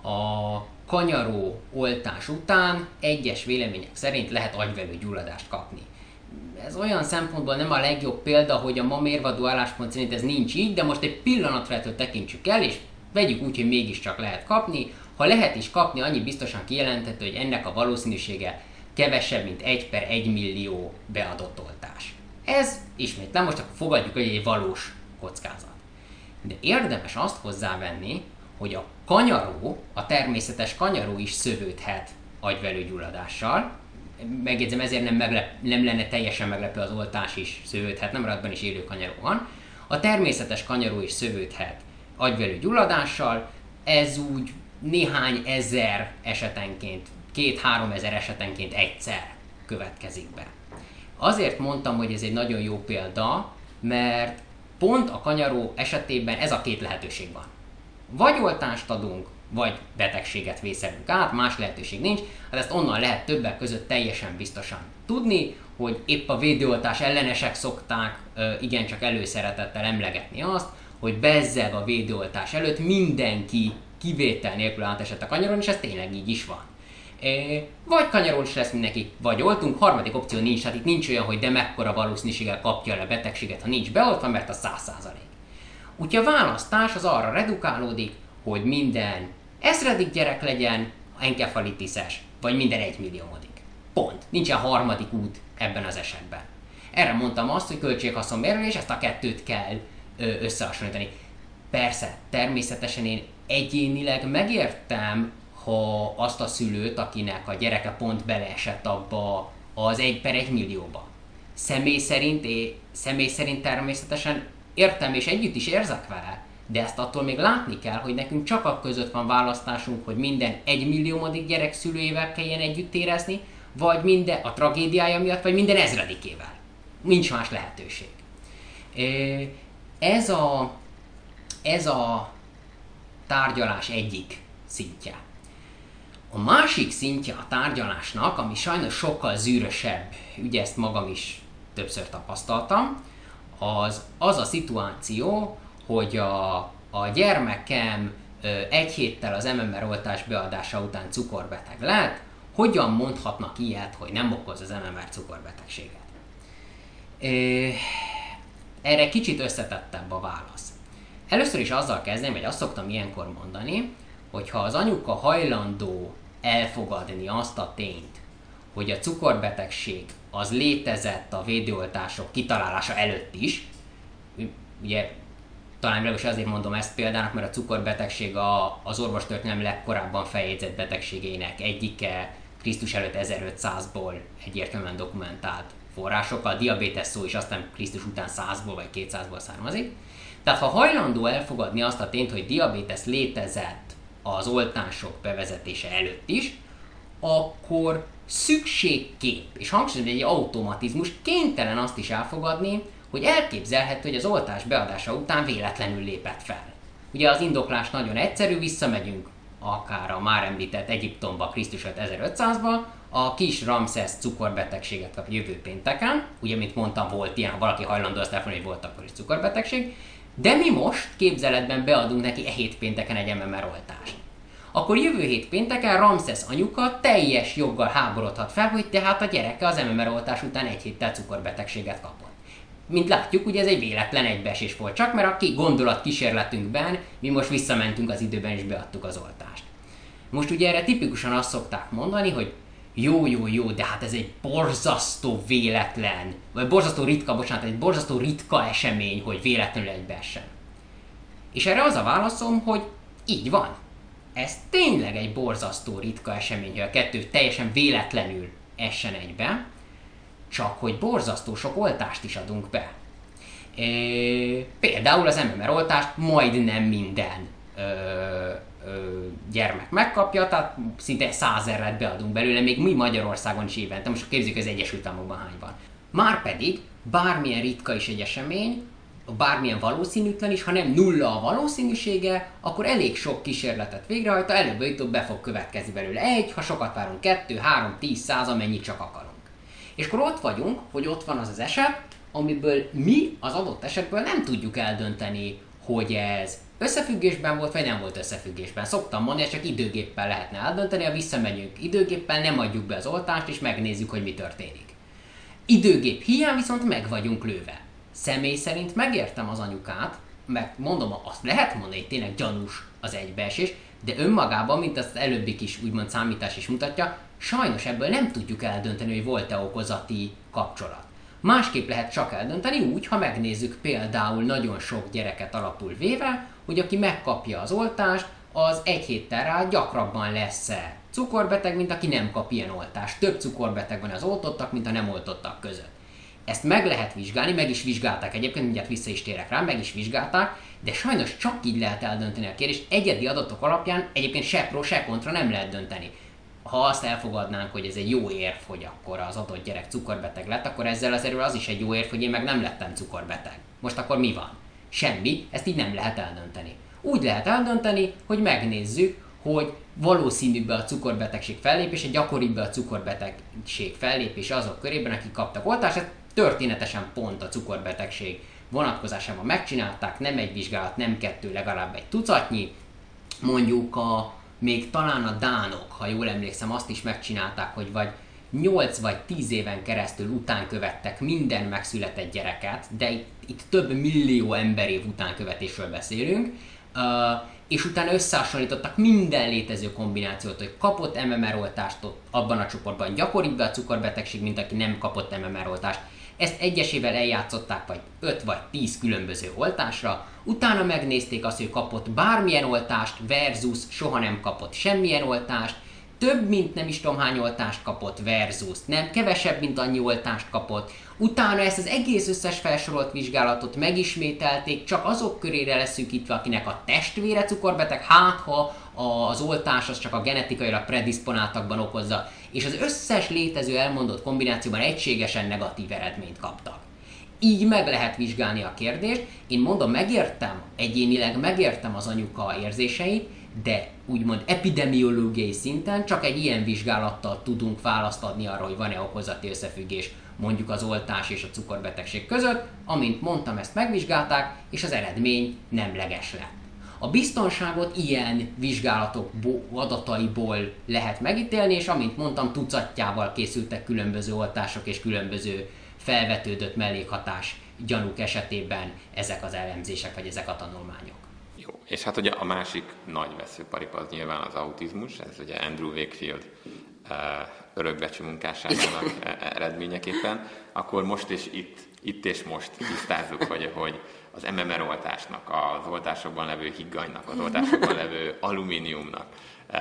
a kanyaró oltás után egyes vélemények szerint lehet agyvelő gyulladást kapni. Ez olyan szempontból nem a legjobb példa, hogy a ma mérvadó álláspont szerint ez nincs így, de most egy pillanatra ettől tekintsük el, és vegyük úgy, hogy mégiscsak lehet kapni. Ha lehet is kapni, annyi biztosan kijelenthető, hogy ennek a valószínűsége kevesebb, mint 1 per 1 millió beadott oltás. Ez ismétlem, most akkor fogadjuk, hogy egy valós kockázat. De érdemes azt hozzávenni, hogy a kanyaró, a természetes kanyaró is szövődhet agyvelőgyulladással. Megjegyzem, ezért nem, meglep, nem lenne teljesen meglepő az oltás is szövődhet, nem maradban is élő kanyaró van. A természetes kanyaró is szövődhet agyvelő gyulladással, ez úgy néhány ezer esetenként, két-három ezer esetenként egyszer következik be. Azért mondtam, hogy ez egy nagyon jó példa, mert pont a kanyaró esetében ez a két lehetőség van. Vagy oltást adunk, vagy betegséget vészelünk át, más lehetőség nincs, hát ezt onnan lehet többek között teljesen biztosan tudni, hogy épp a védőoltás ellenesek szokták igencsak előszeretettel emlegetni azt, hogy bezzeg a védőoltás előtt mindenki kivétel nélkül átesett a kanyaron, és ez tényleg így is van. Vagy kanyarol is lesz mindenki, vagy oltunk, harmadik opció nincs, tehát itt nincs olyan, hogy de mekkora valószínűséggel kapja el a betegséget, ha nincs beoltva, mert a 100%. Úgyhogy a választás az arra redukálódik, hogy minden ezredik gyerek legyen enkefalitises, vagy minden egymilliómodik. Pont. Nincsen harmadik út ebben az esetben. Erre mondtam azt, hogy költséghaszon és ezt a kettőt kell összehasonlítani. Persze, természetesen én egyénileg megértem, ha azt a szülőt, akinek a gyereke pont beleesett abba az egy per egy millióba. Személy szerint, é, személy szerint természetesen értem és együtt is érzek vele, de ezt attól még látni kell, hogy nekünk csak a között van választásunk, hogy minden egy milliómodik gyerek szülőjével kelljen együtt érezni, vagy minden a tragédiája miatt, vagy minden ezredikével. Nincs más lehetőség. Ez a, ez a tárgyalás egyik szintje. A másik szintje a tárgyalásnak, ami sajnos sokkal zűrösebb, ugye ezt magam is többször tapasztaltam, az az a szituáció, hogy a, a gyermekem egy héttel az MMR oltás beadása után cukorbeteg lett, hogyan mondhatnak ilyet, hogy nem okoz az MMR cukorbetegséget? Erre kicsit összetettebb a válasz. Először is azzal kezdeném, vagy azt szoktam ilyenkor mondani, hogy ha az anyuka hajlandó elfogadni azt a tényt, hogy a cukorbetegség az létezett a védőoltások kitalálása előtt is, ugye talán legalábbis azért mondom ezt példának, mert a cukorbetegség a, az orvostörténelem legkorábban feljegyzett betegségeinek egyike, Krisztus előtt 1500-ból egyértelműen dokumentált forrásokkal, a diabetes szó is aztán Krisztus után 100-ból vagy 200-ból származik. Tehát ha hajlandó elfogadni azt a tényt, hogy diabetes létezett az oltások bevezetése előtt is, akkor szükségkép, és hangsúlyozom, egy automatizmus kénytelen azt is elfogadni, hogy elképzelhető, hogy az oltás beadása után véletlenül lépett fel. Ugye az indoklás nagyon egyszerű, visszamegyünk akár a már említett Egyiptomba Krisztus 1500-ba, a kis Ramszesz cukorbetegséget kap jövő pénteken, ugye, mint mondtam, volt ilyen, valaki hajlandó azt elfogadni, hogy volt akkor is cukorbetegség, de mi most képzeletben beadunk neki e hét pénteken egy MMR oltást. Akkor jövő hét pénteken Ramszesz anyuka teljes joggal háborodhat fel, hogy tehát a gyereke az MMR oltás után egy héttel cukorbetegséget kapott. Mint látjuk, ugye ez egy véletlen egybeesés volt csak, mert a ki gondolat kísérletünkben mi most visszamentünk az időben és beadtuk az oltást. Most ugye erre tipikusan azt szokták mondani, hogy jó, jó, jó, de hát ez egy borzasztó véletlen, vagy borzasztó ritka, bocsánat, egy borzasztó ritka esemény, hogy véletlenül egybeessen. És erre az a válaszom, hogy így van. Ez tényleg egy borzasztó ritka esemény, hogy a kettő teljesen véletlenül essen egybe, csak hogy borzasztó sok oltást is adunk be. E, például az MMR oltást majdnem minden ö, ö, gyermek megkapja, tehát szinte százerret beadunk belőle, még mi Magyarországon is évente, most képzeljük az Egyesült Államokban hány van. Márpedig bármilyen ritka is egy esemény, bármilyen valószínűtlen is, ha nem nulla a valószínűsége, akkor elég sok kísérletet végrehajta, előbb-utóbb be fog következni belőle egy, ha sokat várunk, kettő, három, tíz, száz, amennyit csak akarunk. És akkor ott vagyunk, hogy ott van az az eset, amiből mi az adott esetből nem tudjuk eldönteni, hogy ez összefüggésben volt, vagy nem volt összefüggésben. Szoktam mondani, csak időgéppel lehetne eldönteni, ha visszamegyünk időgéppel, nem adjuk be az oltást, és megnézzük, hogy mi történik. Időgép hiány viszont meg vagyunk lőve. Személy szerint megértem az anyukát, mert mondom, azt lehet mondani, hogy tényleg gyanús az egybeesés, de önmagában, mint azt előbbi kis úgymond számítás is mutatja, sajnos ebből nem tudjuk eldönteni, hogy volt-e okozati kapcsolat. Másképp lehet csak eldönteni úgy, ha megnézzük például nagyon sok gyereket alapul véve, hogy aki megkapja az oltást, az egy héttel rá gyakrabban lesz-e cukorbeteg, mint aki nem kap ilyen oltást. Több cukorbeteg van az oltottak, mint a nem oltottak között. Ezt meg lehet vizsgálni, meg is vizsgálták egyébként, mindjárt vissza is térek rá, meg is vizsgálták, de sajnos csak így lehet eldönteni a kérdést. Egyedi adatok alapján egyébként se pro, se kontra nem lehet dönteni. Ha azt elfogadnánk, hogy ez egy jó érv, hogy akkor az adott gyerek cukorbeteg lett, akkor ezzel az erről az is egy jó érv, hogy én meg nem lettem cukorbeteg. Most akkor mi van? Semmi, ezt így nem lehet eldönteni. Úgy lehet eldönteni, hogy megnézzük, hogy valószínűbb a cukorbetegség fellépése, gyakoribb a cukorbetegség fellépése azok körében, akik kaptak oltást, ezt történetesen pont a cukorbetegség vonatkozásában megcsinálták, nem egy vizsgálat, nem kettő, legalább egy tucatnyi. Mondjuk a, még talán a dánok, ha jól emlékszem, azt is megcsinálták, hogy vagy 8 vagy 10 éven keresztül után követtek minden megszületett gyereket, de itt, itt több millió emberév utánkövetésről beszélünk, és utána összehasonlítottak minden létező kombinációt, hogy kapott MMR oltást abban a csoportban gyakoribb a cukorbetegség, mint aki nem kapott MMR oltást. Ezt egyesével eljátszották vagy 5 vagy 10 különböző oltásra, utána megnézték azt, hogy kapott bármilyen oltást versus soha nem kapott semmilyen oltást, több, mint nem is tudom hány oltást kapott versus nem, kevesebb, mint annyi oltást kapott. Utána ezt az egész összes felsorolt vizsgálatot megismételték, csak azok körére leszűkítve, akinek a testvére cukorbeteg, hát ha az oltás az csak a genetikailag predisponáltakban okozza, és az összes létező elmondott kombinációban egységesen negatív eredményt kaptak. Így meg lehet vizsgálni a kérdést. Én mondom, megértem, egyénileg megértem az anyuka érzéseit, de úgymond epidemiológiai szinten csak egy ilyen vizsgálattal tudunk választ adni arra, hogy van-e okozati összefüggés mondjuk az oltás és a cukorbetegség között. Amint mondtam, ezt megvizsgálták, és az eredmény nemleges lett. A biztonságot ilyen vizsgálatok adataiból lehet megítélni, és amint mondtam, tucatjával készültek különböző oltások és különböző felvetődött mellékhatás gyanúk esetében ezek az elemzések, vagy ezek a tanulmányok. Jó, és hát ugye a másik nagy veszőparip az nyilván az autizmus, ez ugye Andrew Wakefield uh, örökbecsű munkásának e- eredményeképpen, akkor most és itt, itt és most tisztázzuk, hogy, hogy az MMR oltásnak, az oltásokban levő higganynak, az oltásokban levő alumíniumnak uh,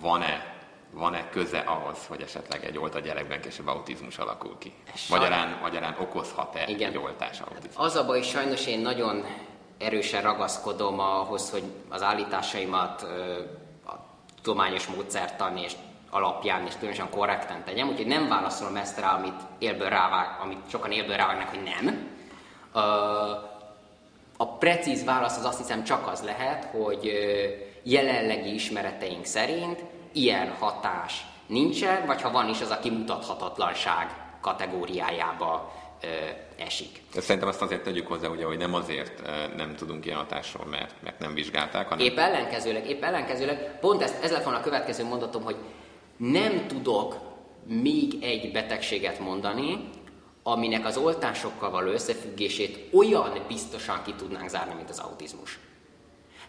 van-e van-e köze ahhoz, hogy esetleg egy oltott gyerekben később autizmus alakul ki? Magyarán, magyarán okozhat-e Igen. egy oltás autizmus? Az a baj, sajnos én nagyon erősen ragaszkodom ahhoz, hogy az állításaimat a tudományos módszertan és alapján és különösen korrekten tegyem, úgyhogy nem válaszolom ezt rá, amit élből rávág, amit sokan élből rávágnak, hogy nem. A precíz válasz az azt hiszem csak az lehet, hogy jelenlegi ismereteink szerint ilyen hatás nincsen, vagy ha van is, az a kimutathatatlanság kategóriájába esik. Szerintem azt azért tegyük hozzá, ugye, hogy nem azért nem tudunk ilyen hatásról, mert, mert nem vizsgálták, hanem... Épp ellenkezőleg, épp ellenkezőleg, pont ez, ez lett volna a következő mondatom, hogy nem tudok még egy betegséget mondani, aminek az oltásokkal való összefüggését olyan biztosan ki tudnánk zárni, mint az autizmus.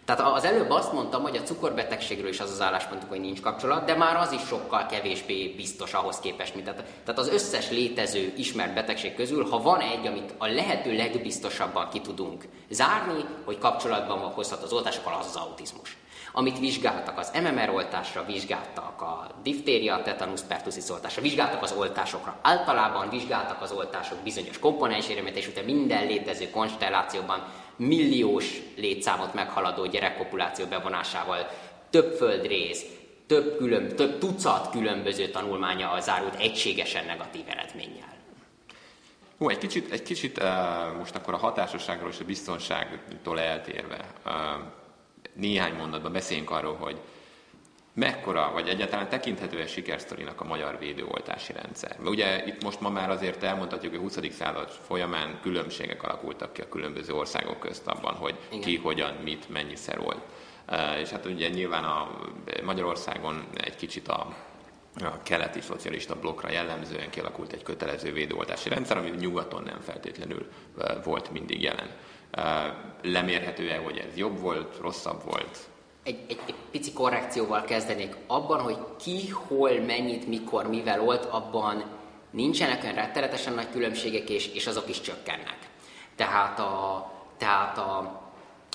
Tehát az előbb azt mondtam, hogy a cukorbetegségről is az az álláspontunk, hogy nincs kapcsolat, de már az is sokkal kevésbé biztos ahhoz képest, mint tehát, az összes létező ismert betegség közül, ha van egy, amit a lehető legbiztosabban ki tudunk zárni, hogy kapcsolatban hozhat az oltásokkal, az az autizmus. Amit vizsgáltak az MMR oltásra, vizsgáltak a diftéria, tetanus, pertussis oltásra, vizsgáltak az oltásokra. Általában vizsgáltak az oltások bizonyos komponensére, és utána minden létező konstellációban milliós létszámot meghaladó gyerekpopuláció bevonásával több földrész, több, külön, több tucat különböző tanulmánya zárult egységesen negatív eredménnyel. Hú, egy kicsit, egy kicsit uh, most akkor a hatásosságról és a biztonságtól eltérve uh, néhány mondatban beszéljünk arról, hogy mekkora, vagy egyáltalán tekinthető-e sikersztorinak a magyar védőoltási rendszer? Mert ugye itt most ma már azért elmondhatjuk, hogy a 20. század folyamán különbségek alakultak ki a különböző országok közt abban, hogy Igen. ki, hogyan, mit, mennyiszer volt. És hát ugye nyilván a Magyarországon egy kicsit a a keleti szocialista blokkra jellemzően kialakult egy kötelező védőoltási rendszer, ami nyugaton nem feltétlenül volt mindig jelen. Lemérhető-e, hogy ez jobb volt, rosszabb volt? Egy, egy, egy pici korrekcióval kezdenék. Abban, hogy ki, hol, mennyit, mikor, mivel volt, abban nincsenek olyan rettenetesen nagy különbségek, és, és azok is csökkennek. Tehát a, tehát a,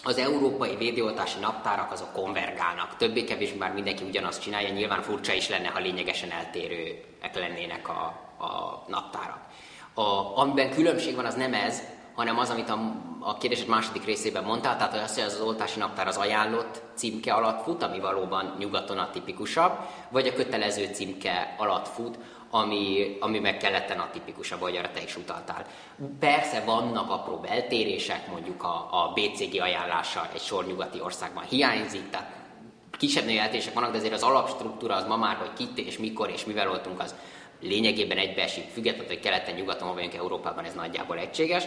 az európai védőoltási naptárak azok konvergálnak. Többé-kevésbé már mindenki ugyanazt csinálja, nyilván furcsa is lenne, ha lényegesen eltérőek lennének a, a naptárak. A, amiben különbség van, az nem ez, hanem az, amit a, a kérdésed második részében mondtál, tehát az, hogy az oltási naptár az ajánlott címke alatt fut, ami valóban nyugaton a tipikusabb, vagy a kötelező címke alatt fut, ami, ami meg keleten a tipikusabb, ahogy arra te is utaltál. Persze vannak apró eltérések, mondjuk a, a BCG ajánlása egy sor nyugati országban hiányzik, tehát kisebb eltérések vannak, de azért az alapstruktúra az ma már, hogy kit és mikor és mivel voltunk, az lényegében egybeesik, függetlenül, hogy keleten, nyugaton vagyunk Európában, ez nagyjából egységes.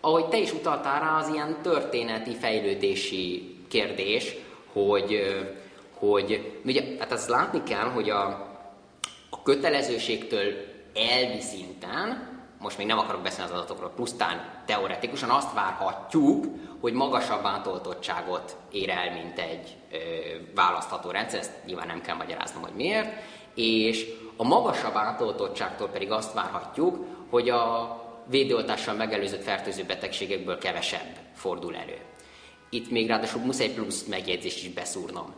Ahogy te is utaltál rá, az ilyen történeti, fejlődési kérdés, hogy, hogy ugye, hát azt látni kell, hogy a, a kötelezőségtől elvi szinten, most még nem akarok beszélni az adatokról, pusztán teoretikusan azt várhatjuk, hogy magasabb átoltottságot ér el, mint egy ö, választható rendszer, ezt nyilván nem kell magyaráznom, hogy miért, és a magasabb átoltottságtól pedig azt várhatjuk, hogy a védőoltással megelőzött fertőző betegségekből kevesebb fordul elő. Itt még ráadásul muszáj plusz megjegyzést is beszúrnom.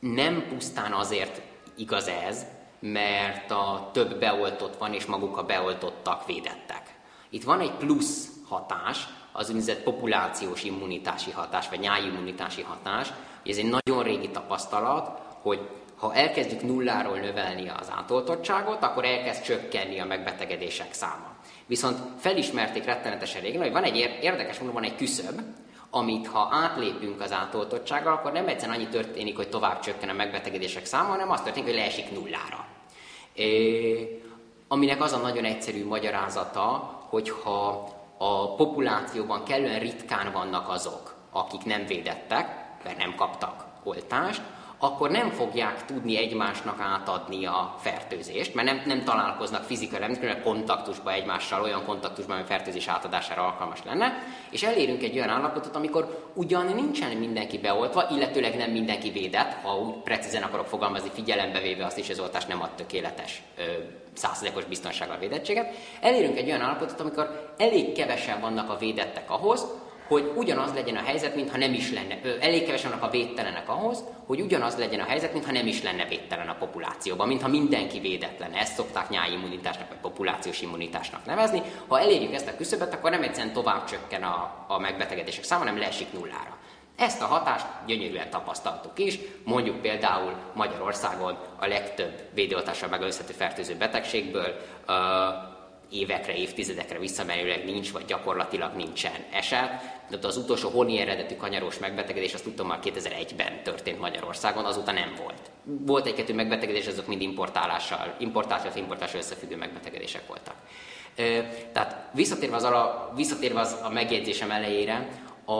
Nem pusztán azért igaz ez, mert a több beoltott van, és maguk a beoltottak védettek. Itt van egy plusz hatás, az úgynevezett populációs immunitási hatás, vagy nyájimmunitási hatás, ez egy nagyon régi tapasztalat, hogy ha elkezdjük nulláról növelni az átoltottságot, akkor elkezd csökkenni a megbetegedések száma. Viszont felismerték rettenetesen régen, hogy van egy érdekes módon van egy küszöb, amit ha átlépünk az átoltottsággal, akkor nem egyszerűen annyi történik, hogy tovább csökken a megbetegedések száma, hanem az történik, hogy leesik nullára. É, aminek az a nagyon egyszerű magyarázata, hogyha a populációban kellően ritkán vannak azok, akik nem védettek, mert nem kaptak oltást, akkor nem fogják tudni egymásnak átadni a fertőzést, mert nem, nem találkoznak fizikailag, nem tudnak kontaktusba egymással, olyan kontaktusban, ami fertőzés átadására alkalmas lenne, és elérünk egy olyan állapotot, amikor ugyan nincsen mindenki beoltva, illetőleg nem mindenki védett, ha úgy precízen akarok fogalmazni, figyelembe véve azt is, az oltás nem ad tökéletes százszerzékos biztonsággal védettséget, elérünk egy olyan állapotot, amikor elég kevesen vannak a védettek ahhoz, hogy ugyanaz legyen a helyzet, mintha nem is lenne, elég kevesen a védtelenek ahhoz, hogy ugyanaz legyen a helyzet, mintha nem is lenne védtelen a populációban, mintha mindenki védetlen. Ezt szokták nyáimmunitásnak vagy populációs immunitásnak nevezni. Ha elérjük ezt a küszöbet, akkor nem egyszerűen tovább csökken a, a megbetegedések száma, hanem leesik nullára. Ezt a hatást gyönyörűen tapasztaltuk is, mondjuk például Magyarországon a legtöbb védőoltással megölözhető fertőző betegségből évekre, évtizedekre visszamenőleg nincs, vagy gyakorlatilag nincsen eset. De az utolsó honi eredetű kanyaros megbetegedés, azt tudom már 2001-ben történt Magyarországon, azóta nem volt. Volt egy-kettő megbetegedés, azok mind importálással, importálással, importálással összefüggő megbetegedések voltak. Tehát visszatérve az, ala, visszatérve az a megjegyzésem elejére, a,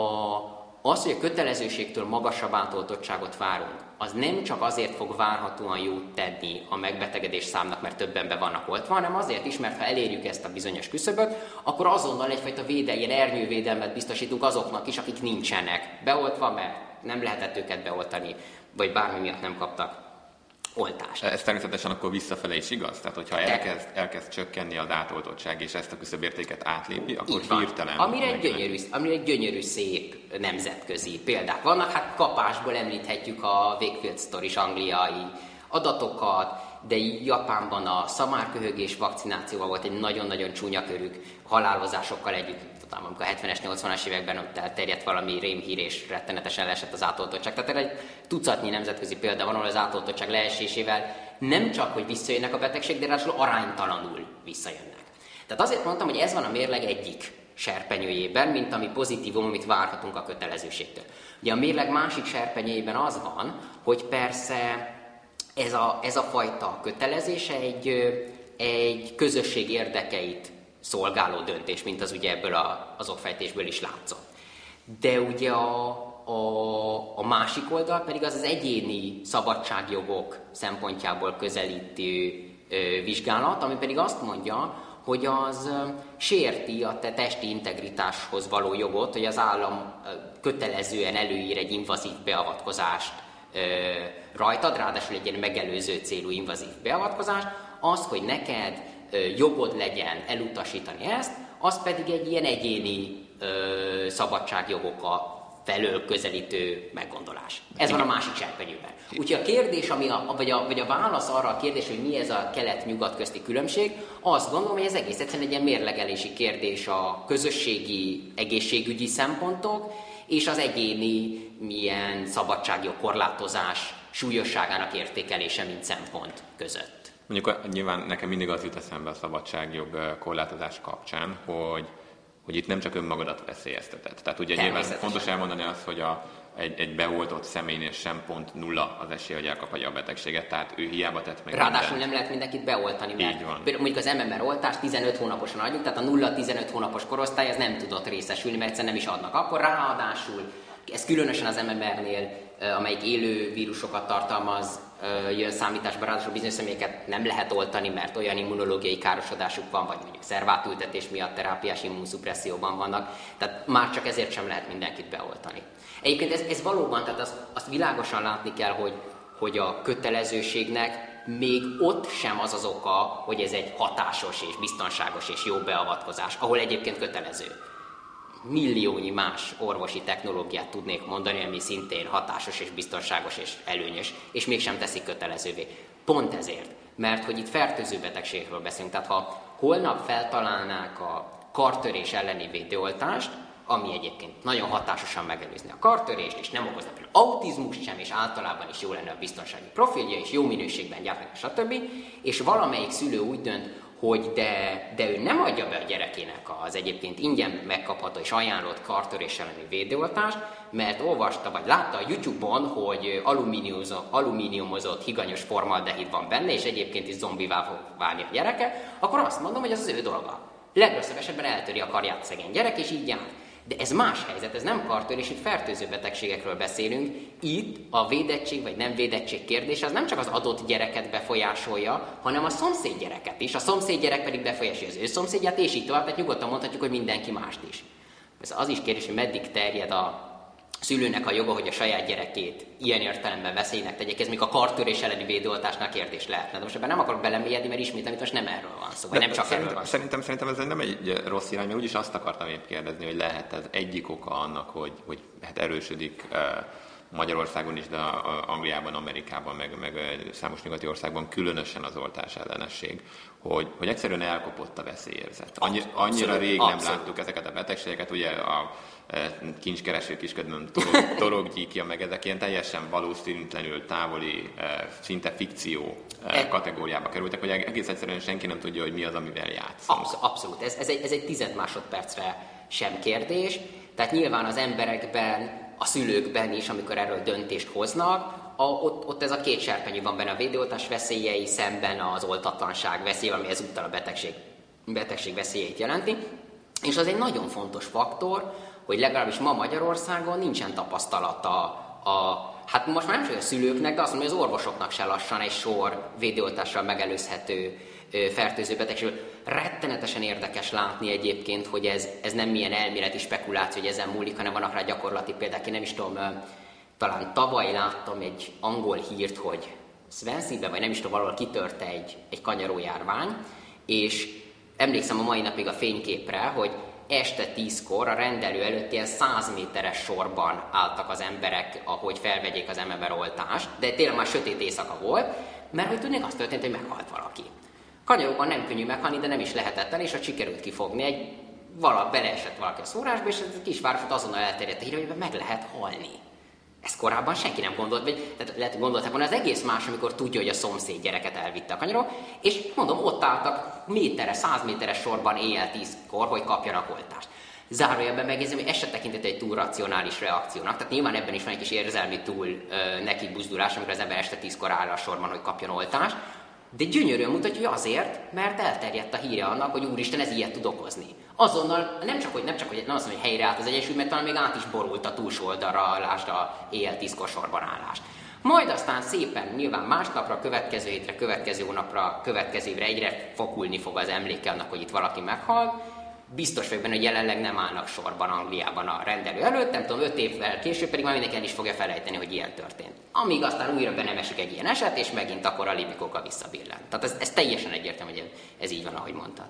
az, hogy a kötelezőségtől magasabb átoltottságot várunk, az nem csak azért fog várhatóan jót tenni a megbetegedés számnak, mert többen be vannak oltva, hanem azért is, mert ha elérjük ezt a bizonyos küszöböt, akkor azonnal egyfajta védel, ilyen ernyővédelmet biztosítunk azoknak is, akik nincsenek beoltva, mert nem lehetett őket beoltani, vagy bármi miatt nem kaptak oltást. Ez természetesen akkor visszafele is igaz? Tehát, hogyha elkezd, elkezd csökkenni az átoltottság, és ezt a küszöbértéket átlépi, akkor hirtelen... Amire egy, gyönyörű, amire egy gyönyörű, szép nemzetközi példák vannak. Hát kapásból említhetjük a Wakefield Stories angliai adatokat, de Japánban a szamárköhögés vakcinációval volt egy nagyon-nagyon csúnya körük halálozásokkal együtt tudom, amikor a 70-es, 80-as években ott elterjedt valami rémhír és rettenetesen leesett az átoltottság. Tehát egy tucatnyi nemzetközi példa van, ahol az átoltottság leesésével nem csak, hogy visszajönnek a betegség, de ráadásul aránytalanul visszajönnek. Tehát azért mondtam, hogy ez van a mérleg egyik serpenyőjében, mint ami pozitívum, amit várhatunk a kötelezőségtől. Ugye a mérleg másik serpenyőjében az van, hogy persze ez a, ez a fajta kötelezése egy, egy közösség érdekeit szolgáló döntés, mint az ugye ebből a, az okfejtésből is látszott. De ugye a, a, a másik oldal pedig az az egyéni szabadságjogok szempontjából közelítő ö, vizsgálat, ami pedig azt mondja, hogy az sérti a te testi integritáshoz való jogot, hogy az állam kötelezően előír egy invazív beavatkozást ö, rajtad, ráadásul egy ilyen megelőző célú invazív beavatkozást, az, hogy neked jogod legyen elutasítani ezt, az pedig egy ilyen egyéni ö, szabadságjogokat felől közelítő meggondolás. Ez van a másik serpenyőben. Úgyhogy a kérdés, ami a, vagy, a, vagy a válasz arra a kérdés, hogy mi ez a kelet-nyugat közti különbség, azt gondolom, hogy ez egész egyszerűen egy ilyen mérlegelési kérdés a közösségi egészségügyi szempontok és az egyéni milyen szabadságjog korlátozás súlyosságának értékelése, mint szempont között. Mondjuk nyilván nekem mindig az jut eszembe a szabadságjog korlátozás kapcsán, hogy hogy itt nem csak önmagadat veszélyeztetett. Tehát ugye nyilván fontos elmondani azt, hogy a, egy, egy beoltott személynél sem pont nulla az esély, hogy elkapja a betegséget, tehát ő hiába tett meg Ráadásul mindent. nem lehet mindenkit beoltani, mert Így van. mondjuk az MMR oltás 15 hónaposan adjuk, tehát a 0-15 hónapos korosztály ez nem tudott részesülni, mert egyszerűen nem is adnak. Akkor ráadásul, ez különösen az MMR-nél, amelyik élő vírusokat tartalmaz, jön számításba, ráadásul bizonyos személyeket nem lehet oltani, mert olyan immunológiai károsodásuk van, vagy mondjuk szervátültetés miatt terápiás immunszupresszióban vannak, tehát már csak ezért sem lehet mindenkit beoltani. Egyébként ez, ez valóban, tehát azt, azt világosan látni kell, hogy, hogy a kötelezőségnek még ott sem az az oka, hogy ez egy hatásos és biztonságos és jó beavatkozás, ahol egyébként kötelező milliónyi más orvosi technológiát tudnék mondani, ami szintén hatásos és biztonságos és előnyös, és mégsem teszik kötelezővé. Pont ezért, mert hogy itt fertőző betegségről beszélünk, tehát ha holnap feltalálnák a kartörés elleni védőoltást, ami egyébként nagyon hatásosan megelőzni a kartörést, és nem okozna például autizmus sem, és általában is jó lenne a biztonsági profilja, és jó minőségben gyártani, stb. És valamelyik szülő úgy dönt, hogy de, de ő nem adja be a gyerekének az egyébként ingyen megkapható és ajánlott kartörés elleni védőoltást, mert olvasta vagy látta a YouTube-on, hogy alumíniumozott higanyos formaldehid van benne, és egyébként is zombivá fog válni a gyereke, akkor azt mondom, hogy ez az ő dolga. Legrosszabb esetben eltöri a karját szegény gyerek, és így jár. De ez más helyzet, ez nem kartőr, és itt fertőző betegségekről beszélünk. Itt a védettség vagy nem védettség kérdése az nem csak az adott gyereket befolyásolja, hanem a szomszéd gyereket is. A szomszéd gyerek pedig befolyásolja az ő szomszédját, és így tovább, tehát nyugodtan mondhatjuk, hogy mindenki mást is. Ez az is kérdés, hogy meddig terjed a szülőnek a joga, hogy a saját gyerekét ilyen értelemben veszélynek tegyek. Ez még a kartörés elleni védőoltásnál kérdés lehetne. De most ebben nem akarok belemélyedni, mert ismételni most nem erről van szó, vagy nem csak erről van szó. Szerintem, szerintem ez nem egy rossz irány, mert úgyis azt akartam épp kérdezni, hogy lehet ez egyik oka annak, hogy, hogy hát erősödik Magyarországon is, de Angliában, Amerikában, meg, meg számos nyugati országban különösen az oltás ellenesség, hogy, hogy egyszerűen elkopott a veszélyérzet. Annyi, annyira rég nem láttuk ezeket a betegségeket, ugye a kincskereső kisködmöm, torog, toroggyíkja, meg ezek ilyen teljesen valószínűtlenül távoli, szinte fikció e, kategóriába kerültek, hogy egész egyszerűen senki nem tudja, hogy mi az, amivel játszunk. Abszolút, abszolút. Ez, ez, egy, ez egy tized másodpercre sem kérdés. Tehát nyilván az emberekben a szülőkben is, amikor erről döntést hoznak, a, ott, ott ez a két serpenyő van benne a védőoltás veszélyei szemben az oltatlanság veszélye, ami ezúttal a betegség, betegség veszélyeit jelenti. És az egy nagyon fontos faktor, hogy legalábbis ma Magyarországon nincsen tapasztalata a hát most már nem csak a szülőknek, de azt mondom, hogy az orvosoknak se lassan egy sor védőoltással megelőzhető fertőző betegség. Rettenetesen érdekes látni egyébként, hogy ez, ez nem milyen elméleti spekuláció, hogy ezen múlik, hanem vannak rá gyakorlati példák. Én nem is tudom, talán tavaly láttam egy angol hírt, hogy swansea vagy nem is tudom, valahol kitört egy, egy kanyarójárvány, és emlékszem a mai napig a fényképre, hogy este tízkor a rendelő előtt ilyen 100 méteres sorban álltak az emberek, ahogy felvegyék az MMR oltást, de tényleg már sötét éjszaka volt, mert hogy tudnék azt történt, hogy meghalt valaki. Kanyarokban nem könnyű meghalni, de nem is lehetetlen, és a sikerült kifogni. Egy vala, beleesett valaki a szórásba, és ez a kisvárosot azonnal elterjedt hír, hogy meg lehet halni. Ezt korábban senki nem gondolt, vagy tehát lehet, hogy gondolták volna, az egész más, amikor tudja, hogy a szomszéd gyereket elvitte a kanyaró, és mondom, ott álltak méteres, száz méteres sorban éjjel tízkor, hogy kapjanak oltást. Zárójelben megjegyzem, hogy ez se tekintett egy túl racionális reakciónak. Tehát nyilván ebben is van egy kis érzelmi túl ö, neki buzdulás, amikor az ember este tízkor áll a sorban, hogy kapjon oltást. De gyönyörűen mutatja, hogy azért, mert elterjedt a híre annak, hogy úristen, ez ilyet tud okozni. Azonnal nem csak, hogy, nem csak, hogy nem azt mondom, hogy helyreállt az Egyesült, mert talán még át is borult a túlsó oldalra, lásd a éjjel tízkor sorban állás. Majd aztán szépen nyilván másnapra, következő hétre, következő hónapra, következő évre egyre fokulni fog az emléke annak, hogy itt valaki meghal, biztos vagyok benne, hogy jelenleg nem állnak sorban Angliában a rendelő előtt, nem tudom, öt évvel később pedig már mindenki el is fogja felejteni, hogy ilyen történt. Amíg aztán újra be nem esik egy ilyen eset, és megint akkor a libikóka visszabillen. Tehát ez, ez teljesen egyértelmű, hogy ez így van, ahogy mondtad.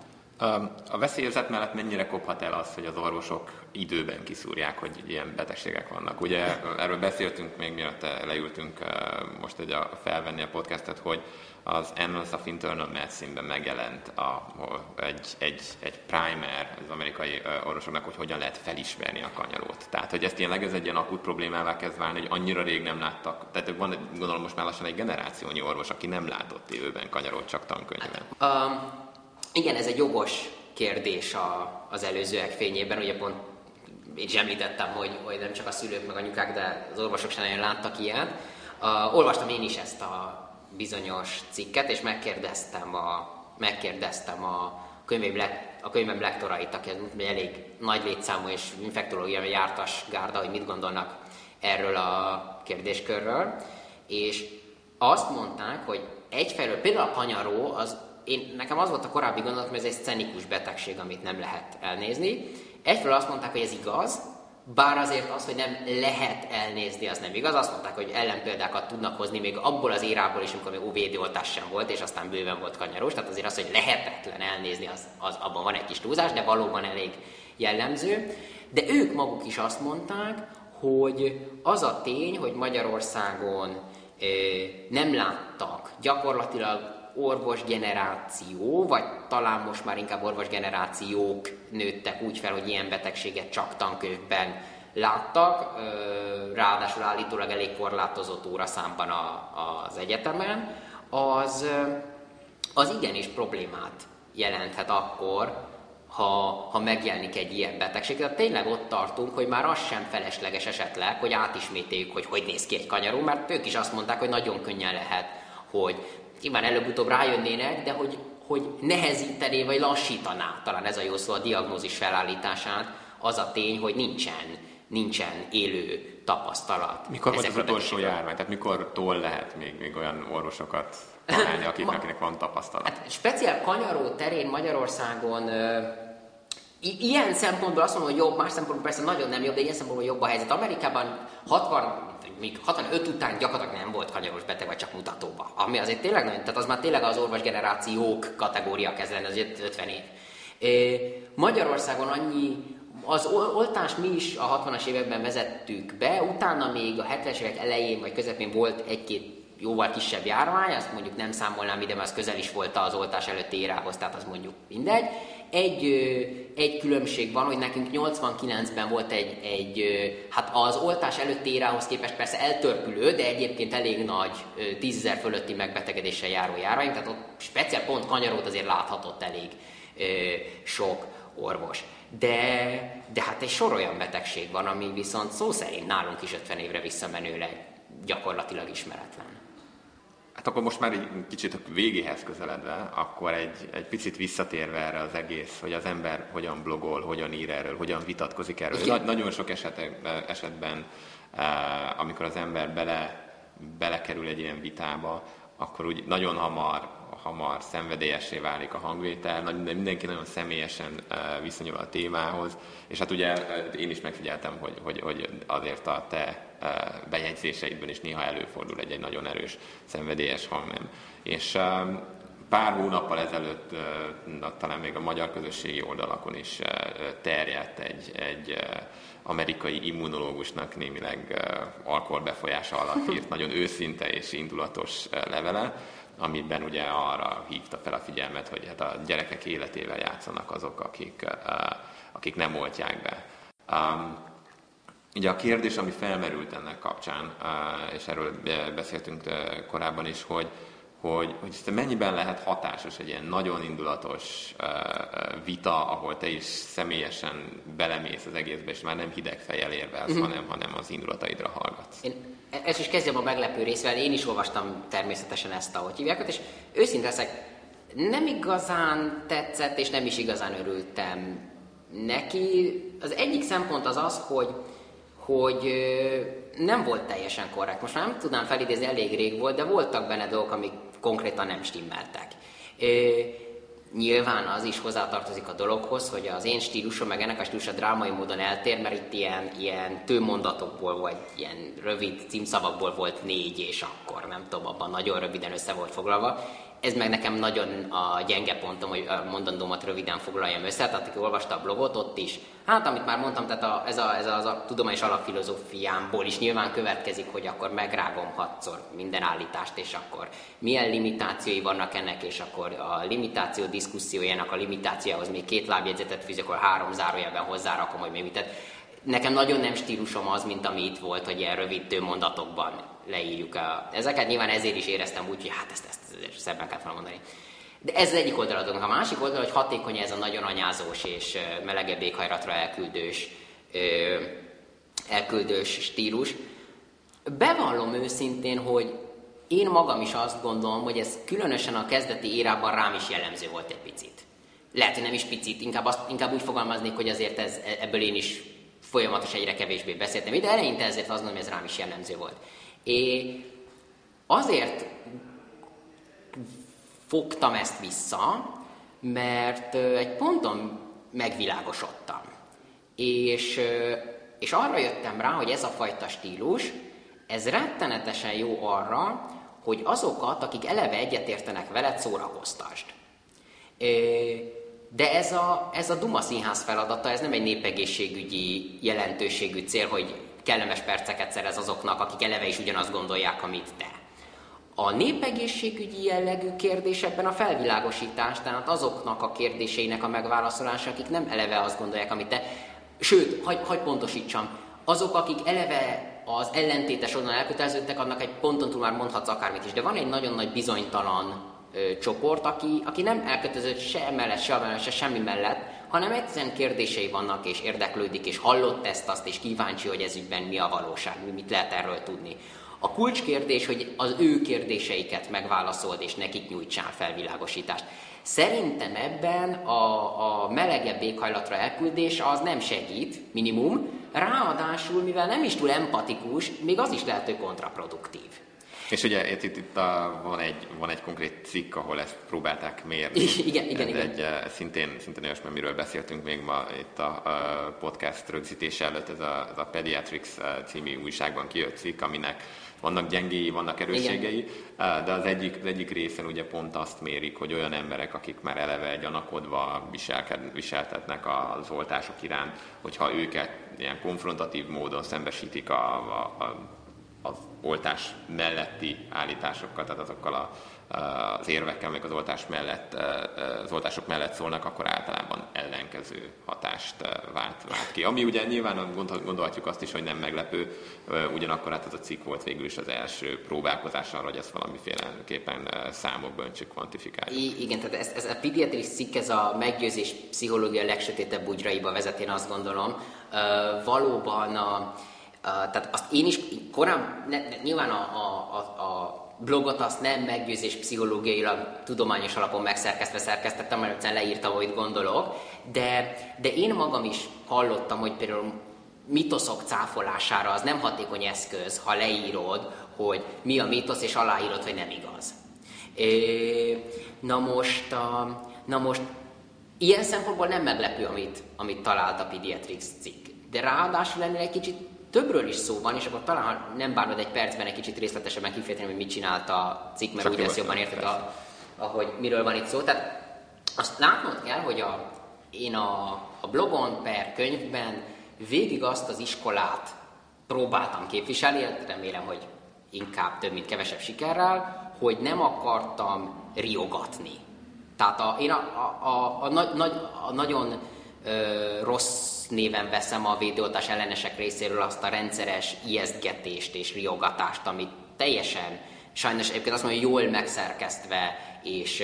A veszélyezet mellett mennyire kophat el az, hogy az orvosok időben kiszúrják, hogy ilyen betegségek vannak? Ugye erről beszéltünk még mielőtt leültünk most egy a, felvenni a podcastet, hogy az Annals of Internal Medicine-ben megjelent a, egy, egy, egy primer az amerikai orvosoknak, hogy hogyan lehet felismerni a kanyarót. Tehát, hogy ez tényleg ez egy ilyen akut problémává kezd válni, hogy annyira rég nem láttak. Tehát van, gondolom most már lassan egy generációnyi orvos, aki nem látott élőben kanyarót, csak tankönyvben. Um, igen, ez egy jogos kérdés a, az előzőek fényében, ugye pont én is említettem, hogy, hogy nem csak a szülők meg anyukák, de az orvosok sem nagyon láttak ilyet. Uh, olvastam én is ezt a bizonyos cikket, és megkérdeztem a, megkérdeztem a könyvem, a könyvem lektorait, aki elég nagy létszámú és infektológiai jártas gárda, hogy mit gondolnak erről a kérdéskörről, és azt mondták, hogy egyfelől például a kanyaró, az, én, nekem az volt a korábbi gondolatom, hogy ez egy szcenikus betegség, amit nem lehet elnézni. Egyfelől azt mondták, hogy ez igaz, bár azért az, hogy nem lehet elnézni, az nem igaz. Azt mondták, hogy ellenpéldákat tudnak hozni még abból az érából is, amikor még OVD oltás sem volt, és aztán bőven volt kanyarós. Tehát azért az, hogy lehetetlen elnézni, az, az abban van egy kis túlzás, de valóban elég jellemző. De ők maguk is azt mondták, hogy az a tény, hogy Magyarországon nem láttak gyakorlatilag orvosgeneráció, vagy talán most már inkább orvosgenerációk nőttek úgy fel, hogy ilyen betegséget csak tankönyvben láttak, ráadásul állítólag elég korlátozott óraszámban az egyetemen, az, az igenis problémát jelenthet akkor, ha, ha megjelenik egy ilyen betegség. Tehát tényleg ott tartunk, hogy már az sem felesleges esetleg, hogy átismételjük, hogy hogy néz ki egy kanyaró, mert ők is azt mondták, hogy nagyon könnyen lehet, hogy nyilván előbb-utóbb rájönnének, de hogy, hogy nehezítené vagy lassítaná, talán ez a jó szó, a diagnózis felállítását, az a tény, hogy nincsen, nincsen élő tapasztalat. Mikor volt az utolsó járvány? Tehát mikor toll lehet még, még olyan orvosokat találni, akiknek, akinek van tapasztalat? Hát speciál kanyaró terén Magyarországon I- ilyen szempontból azt mondom, hogy jobb, más szempontból persze nagyon nem jobb, de ilyen szempontból jobb a helyzet. Amerikában 60, még 65 után gyakorlatilag nem volt kanyaros beteg, vagy csak mutatóba. Ami azért tényleg nagyon, tehát az már tényleg az orvos generációk kategória kezd az 50 év. Magyarországon annyi, az oltást mi is a 60-as években vezettük be, utána még a 70-es évek elején vagy közepén volt egy-két jóval kisebb járvány, azt mondjuk nem számolnám ide, mert az közel is volt az oltás előtti érához, tehát az mondjuk mindegy. Egy, egy különbség van, hogy nekünk 89-ben volt egy, egy, hát az oltás előtti érához képest persze eltörpülő, de egyébként elég nagy, tízezer fölötti megbetegedéssel járó járvány, tehát ott speciál pont kanyarót azért láthatott elég sok orvos. De, de hát egy sor olyan betegség van, ami viszont szó szerint nálunk is 50 évre visszamenőleg gyakorlatilag ismeretlen. Hát akkor most már egy kicsit a végéhez közeledve, akkor egy, egy picit visszatérve erre az egész, hogy az ember hogyan blogol, hogyan ír erről, hogyan vitatkozik erről. Na, nagyon sok esetek, esetben, eh, amikor az ember bele, belekerül egy ilyen vitába, akkor úgy nagyon hamar, hamar szenvedélyessé válik a hangvétel, mindenki nagyon személyesen eh, viszonyul a témához, és hát ugye eh, én is megfigyeltem, hogy, hogy, hogy azért a te bejegyzéseidben is néha előfordul egy, egy nagyon erős szenvedélyes hangnem. És pár hónappal ezelőtt talán még a magyar közösségi oldalakon is terjedt egy, egy amerikai immunológusnak némileg alkoholbefolyása alatt írt nagyon őszinte és indulatos levele, amiben ugye arra hívta fel a figyelmet, hogy hát a gyerekek életével játszanak azok, akik, akik nem oltják be. Ugye a kérdés, ami felmerült ennek kapcsán, és erről beszéltünk korábban is, hogy, hogy, hogy mennyiben lehet hatásos egy ilyen nagyon indulatos vita, ahol te is személyesen belemész az egészbe, és már nem hideg fejjel érvelsz, mm-hmm. hanem, hanem az indulataidra hallgatsz. Én ezt is kezdjem a meglepő részvel, én is olvastam természetesen ezt, ahogy hívják, és őszinte leszek, nem igazán tetszett, és nem is igazán örültem neki. Az egyik szempont az az, hogy, hogy nem volt teljesen korrekt. Most már nem tudnám felidézni, elég rég volt, de voltak benne dolgok, amik konkrétan nem stimmeltek. Nyilván az is hozzátartozik a dologhoz, hogy az én stílusom, meg ennek a stílusa drámai módon eltér, mert itt ilyen, ilyen tőmondatokból, vagy ilyen rövid címszavakból volt négy, és akkor nem tudom, abban nagyon röviden össze volt foglalva ez meg nekem nagyon a gyenge pontom, hogy a mondandómat röviden foglaljam össze, tehát aki olvasta a blogot, ott is. Hát, amit már mondtam, tehát a, ez, a, ez a, az a tudományos alapfilozófiámból is nyilván következik, hogy akkor megrágom hatszor minden állítást, és akkor milyen limitációi vannak ennek, és akkor a limitáció diszkusziójának a limitációhoz még két lábjegyzetet fűzök, akkor három zárójelben hozzárakom, hogy még mit. Tehát nekem nagyon nem stílusom az, mint ami itt volt, hogy ilyen rövid mondatokban leírjuk. A, ezeket nyilván ezért is éreztem úgy, hogy hát ezt, ezt szebben kellett volna mondani. De ez az egyik oldal A másik oldal, hogy hatékony ez a nagyon anyázós és melegebb éghajlatra elküldős, elküldős stílus. Bevallom őszintén, hogy én magam is azt gondolom, hogy ez különösen a kezdeti érában rám is jellemző volt egy picit. Lehet, hogy nem is picit, inkább, azt, inkább úgy fogalmaznék, hogy azért ez, ebből én is folyamatosan egyre kevésbé beszéltem, de eleinte ezért azt gondolom, hogy ez rám is jellemző volt. É, azért fogtam ezt vissza, mert egy ponton megvilágosodtam. És, és arra jöttem rá, hogy ez a fajta stílus, ez rettenetesen jó arra, hogy azokat, akik eleve egyetértenek veled, szórakoztasd. De ez a, ez a Duma Színház feladata, ez nem egy népegészségügyi jelentőségű cél, hogy kellemes perceket szerez azoknak, akik eleve is ugyanazt gondolják, amit te. A népegészségügyi jellegű kérdés ebben a felvilágosítás, tehát azoknak a kérdéseinek a megválaszolása, akik nem eleve azt gondolják, amit te. Sőt, hagy, hagy pontosítsam, azok, akik eleve az ellentétes oldalon elköteleződtek, annak egy ponton túl már mondhatsz akármit is, de van egy nagyon nagy bizonytalan ö, csoport, aki, aki nem elkötelezett se mellett, se mellett, se semmi mellett, hanem egyszerűen kérdései vannak, és érdeklődik, és hallott ezt, azt, és kíváncsi, hogy ez ügyben mi a valóság, mit lehet erről tudni. A kulcskérdés, hogy az ő kérdéseiket megválaszold, és nekik nyújtsál felvilágosítást. Szerintem ebben a, a melegebb éghajlatra elküldés az nem segít, minimum, ráadásul, mivel nem is túl empatikus, még az is lehető kontraproduktív. És ugye itt, itt, itt a, van, egy, van egy konkrét cikk, ahol ezt próbálták mérni. Igen, igen, igen. Egy, eh, szintén, szintén olyasmi, amiről beszéltünk még ma itt a, a podcast rögzítése előtt, ez a, ez a Pediatrics eh, című újságban kijött cikk, aminek vannak gyengéi, vannak erősségei, Igen. Eh, de az egyik, az egyik részen ugye pont azt mérik, hogy olyan emberek, akik már eleve gyanakodva viseltetnek az oltások iránt, hogyha őket ilyen konfrontatív módon szembesítik a, a, a az oltás melletti állításokkal, tehát azokkal a, az érvekkel, meg az oltás mellett, az oltások mellett szólnak, akkor általában ellenkező hatást vált, vált ki. Ami ugye nyilván gondolhatjuk azt is, hogy nem meglepő, ugyanakkor hát ez a cikk volt végül is az első próbálkozás arra, hogy ezt valamiféleképpen számokban öntsük, kvantifikáljuk. I- igen, tehát ez, ez a pediatris cikk, ez a meggyőzés pszichológia legsötétebb bugyraiba vezet, én azt gondolom. Valóban a, tehát azt én is korábban, ne, ne, nyilván a, a, a, a blogot azt nem meggyőzés pszichológiailag tudományos alapon megszerkesztve szerkesztettem, mert egyszerűen leírtam, hogy gondolok, de, de én magam is hallottam, hogy például mitoszok cáfolására az nem hatékony eszköz, ha leírod, hogy mi a mitosz, és aláírod, hogy nem igaz. É, na most, na most ilyen szempontból nem meglepő, amit, amit talált a Pediatrics cikk. De ráadásul ennél egy kicsit többről is szó van, és akkor talán ha nem bánod egy percben egy kicsit részletesebben kifejteni, hogy mit csinált a cikk, mert Csak úgy lesz jobban érted, a, ahogy miről van itt szó. Tehát azt látnod kell, hogy a, én a, a blogon per könyvben végig azt az iskolát próbáltam képviselni, remélem, hogy inkább több, mint kevesebb sikerrel, hogy nem akartam riogatni. Tehát a, én a, a, a, a, nagy, nagy, a nagyon rossz néven veszem a védőoltás ellenesek részéről azt a rendszeres ijesztgetést és riogatást, amit teljesen, sajnos egyébként azt mondom, jól megszerkesztve és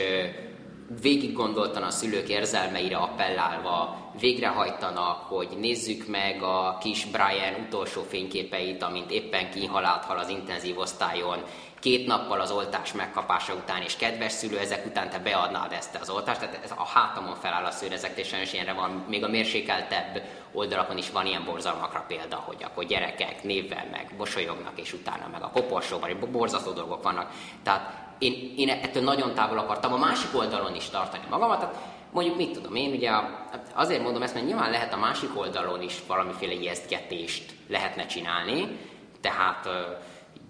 végig gondoltan a szülők érzelmeire appellálva végrehajtanak, hogy nézzük meg a kis Brian utolsó fényképeit, amint éppen kihalált hal az intenzív osztályon, két nappal az oltás megkapása után, és kedves szülő, ezek után te beadnád ezt az oltást, tehát ez a hátamon feláll a és sajnos ilyenre van, még a mérsékeltebb oldalakon is van ilyen borzalmakra példa, hogy akkor gyerekek névvel meg mosolyognak, és utána meg a koporsóban, borzasztó dolgok vannak. Tehát én, én ettől nagyon távol akartam a másik oldalon is tartani magamat, tehát mondjuk mit tudom én, ugye azért mondom ezt, mert nyilván lehet a másik oldalon is valamiféle ijesztgetést lehetne csinálni, tehát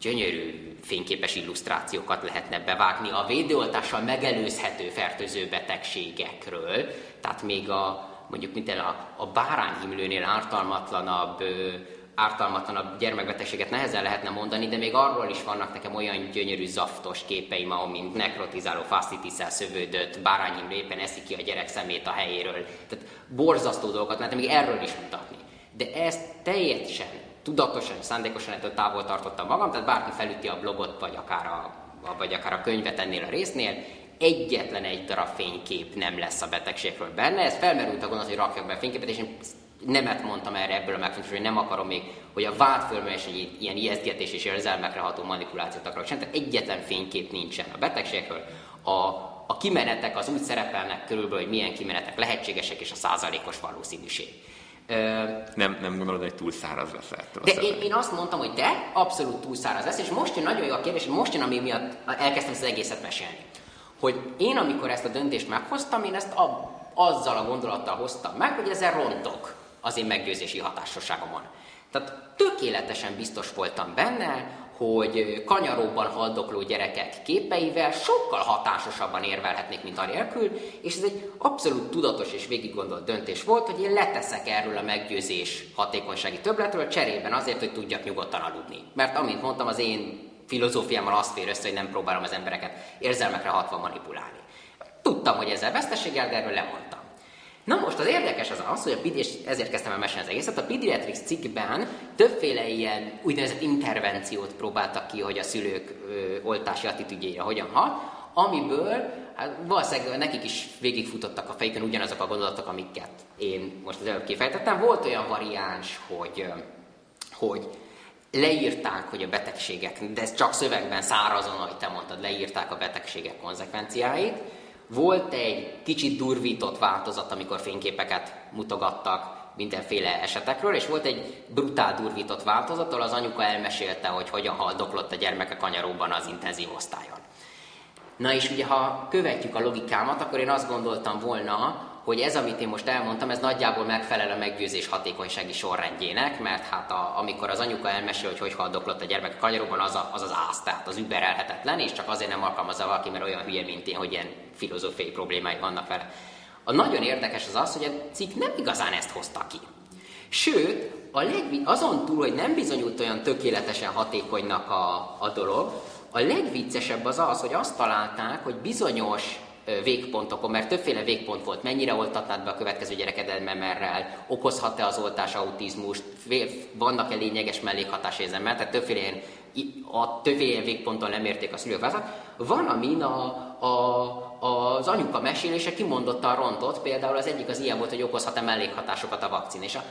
gyönyörű fényképes illusztrációkat lehetne bevágni a védőoltással megelőzhető fertőző betegségekről, tehát még a, mondjuk mint a, a bárányhimlőnél ártalmatlanabb ártalmatlanabb gyermekbetegséget nehezen lehetne mondani, de még arról is vannak nekem olyan gyönyörű zaftos képeim, amint nekrotizáló faszitiszel szövődött, bárányim éppen eszik ki a gyerek szemét a helyéről. Tehát borzasztó dolgokat lehetne még erről is mutatni. De ezt teljesen, tudatosan szándékosan ettől távol tartottam magam, tehát bárki felüti a blogot, vagy akár a, vagy akár a könyvet ennél a résznél, egyetlen egy darab fénykép nem lesz a betegségről benne. Ez felmerült a gondolat, hogy rakjak be a fényképet, és én nemet mondtam erre ebből a megfontolásból, hogy nem akarom még, hogy a vád fölmegyes egy ilyen ijesztgetés és érzelmekre ható manipulációt akarok sem, tehát egyetlen fénykép nincsen a betegségről. A, a kimenetek az úgy szerepelnek körülbelül, hogy milyen kimenetek lehetségesek, és a százalékos valószínűség. Nem, nem gondolod, hogy túl száraz lesz ettől? De én, én azt mondtam, hogy de, abszolút túl száraz lesz, és most jön nagyon jó a kérdés, most jön, ami miatt elkezdtem ezt az egészet mesélni. Hogy én, amikor ezt a döntést meghoztam, én ezt a, azzal a gondolattal hoztam meg, hogy ezzel rontok az én meggyőzési hatásosságomon. Tehát tökéletesen biztos voltam benne, hogy kanyaróban haldokló gyerekek képeivel sokkal hatásosabban érvelhetnék, mint anélkül, és ez egy abszolút tudatos és végiggondolt döntés volt, hogy én leteszek erről a meggyőzés hatékonysági többletről cserében azért, hogy tudjak nyugodtan aludni. Mert amint mondtam, az én filozófiámmal azt fér össze, hogy nem próbálom az embereket érzelmekre hatva manipulálni. Tudtam, hogy ezzel veszteséggel, de erről lemondtam. Na most az érdekes az az, hogy a és ezért kezdtem el mesélni az egészet, a Pediatrics cikkben többféle ilyen úgynevezett intervenciót próbáltak ki, hogy a szülők ö, oltási attitűdjére hogyan hat, amiből hát valószínűleg nekik is végigfutottak a fejükön ugyanazok a gondolatok, amiket én most az előbb kifejtettem. Volt olyan variáns, hogy, hogy leírták, hogy a betegségek, de ez csak szövegben szárazon, ahogy te mondtad, leírták a betegségek konzekvenciáit, volt egy kicsit durvított változat, amikor fényképeket mutogattak mindenféle esetekről, és volt egy brutál durvított változat, ahol az anyuka elmesélte, hogy hogyan haldoklott a gyermeke kanyaróban az intenzív osztályon. Na és ugye, ha követjük a logikámat, akkor én azt gondoltam volna, hogy ez, amit én most elmondtam, ez nagyjából megfelel a meggyőzés hatékonysági sorrendjének, mert hát a, amikor az anyuka elmesél, hogy hogy haldoklott a gyermek a kanyaróban, az a, az, az ász, tehát az überelhetetlen, és csak azért nem alkalmazza valaki, mert olyan hülye, mint én, hogy ilyen filozófiai problémái vannak vele. A nagyon érdekes az az, hogy a cikk nem igazán ezt hozta ki. Sőt, a legvi- azon túl, hogy nem bizonyult olyan tökéletesen hatékonynak a, a dolog, a legviccesebb az az, hogy azt találták, hogy bizonyos végpontokon, mert többféle végpont volt. Mennyire oltatnád be a következő gyerekedet memerrel, okozhat-e az oltás autizmust, vannak-e lényeges mellékhatásérzelmek, tehát többféle ilyen, a többféle ilyen végponton lemérték a szülők válaszát. Van, amin a, a, az anyuka mesélése kimondottan rontott, például az egyik az ilyen volt, hogy okozhat-e mellékhatásokat a vakcin, és a,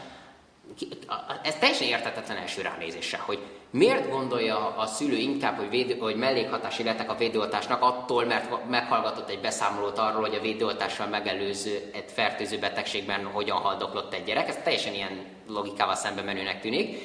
ez teljesen értetetlen első ránézéssel, hogy miért gondolja a szülő inkább, hogy, védő, hogy mellékhatási lettek a védőoltásnak attól, mert meghallgatott egy beszámolót arról, hogy a védőoltással megelőző egy fertőző betegségben hogyan haldoklott egy gyerek. Ez teljesen ilyen logikával szembe menőnek tűnik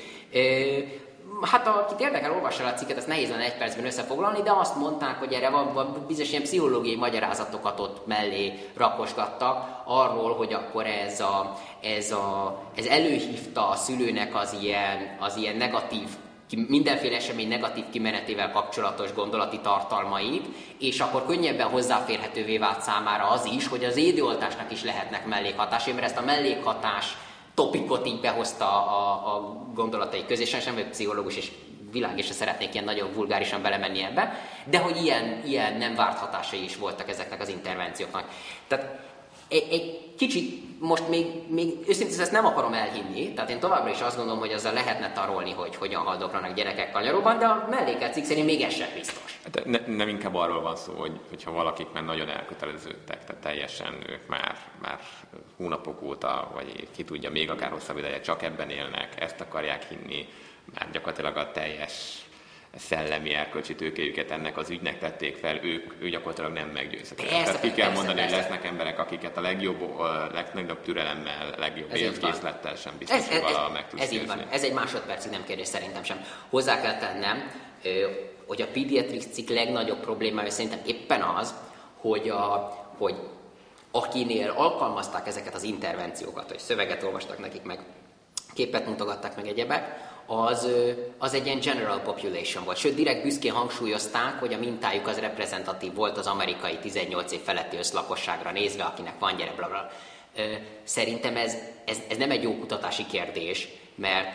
hát akit érdekel, olvassa a cikket, ezt nehéz lenne egy percben összefoglalni, de azt mondták, hogy erre van, van bizonyos ilyen pszichológiai magyarázatokat ott mellé rakosgattak arról, hogy akkor ez, a, ez, a, ez előhívta a szülőnek az ilyen, az ilyen negatív mindenféle esemény negatív kimenetével kapcsolatos gondolati tartalmait, és akkor könnyebben hozzáférhetővé vált számára az is, hogy az édőoltásnak is lehetnek mellékhatásai, mert ezt a mellékhatás topikot így behozta a, a gondolatai közé, sem vagyok pszichológus, és világ és szeretnék ilyen nagyon vulgárisan belemenni ebbe, de hogy ilyen, ilyen nem várt hatásai is voltak ezeknek az intervencióknak. Tehát egy, egy kicsit most még, még őszintén ezt nem akarom elhinni, tehát én továbbra is azt gondolom, hogy azzal lehetne tarolni, hogy hogyan haldoklanak gyerekek kanyaróban, de a melléket cikk szerint még ez sem biztos. Hát ne, nem inkább arról van szó, hogy, hogyha valakik már nagyon elköteleződtek, tehát teljesen ők már, már hónapok óta, vagy ki tudja, még akár hosszabb ideje csak ebben élnek, ezt akarják hinni, már gyakorlatilag a teljes szellemi erkölcsi tőkéjüket ennek az ügynek tették fel, ők, ő gyakorlatilag nem meggyőzhetőek. Tehát ki kell persze, mondani, persze. hogy lesznek emberek, akiket a legjobb, a legnagyobb türelemmel, legjobb érvkészlettel sem biztos, ez, hogy valaha meg tudsz ez így van. Ez egy másodpercig nem kérdés szerintem sem. Hozzá kell tennem, hogy a pediatrics cikk legnagyobb problémája szerintem éppen az, hogy, a, hogy akinél alkalmazták ezeket az intervenciókat, hogy szöveget olvastak nekik, meg képet mutogatták meg egyebek, az, az egy ilyen general population volt. Sőt, direkt büszkén hangsúlyozták, hogy a mintájuk az reprezentatív volt az amerikai 18 év feletti összlakosságra nézve, akinek van gyere, bla, bla. Szerintem ez, ez, ez nem egy jó kutatási kérdés, mert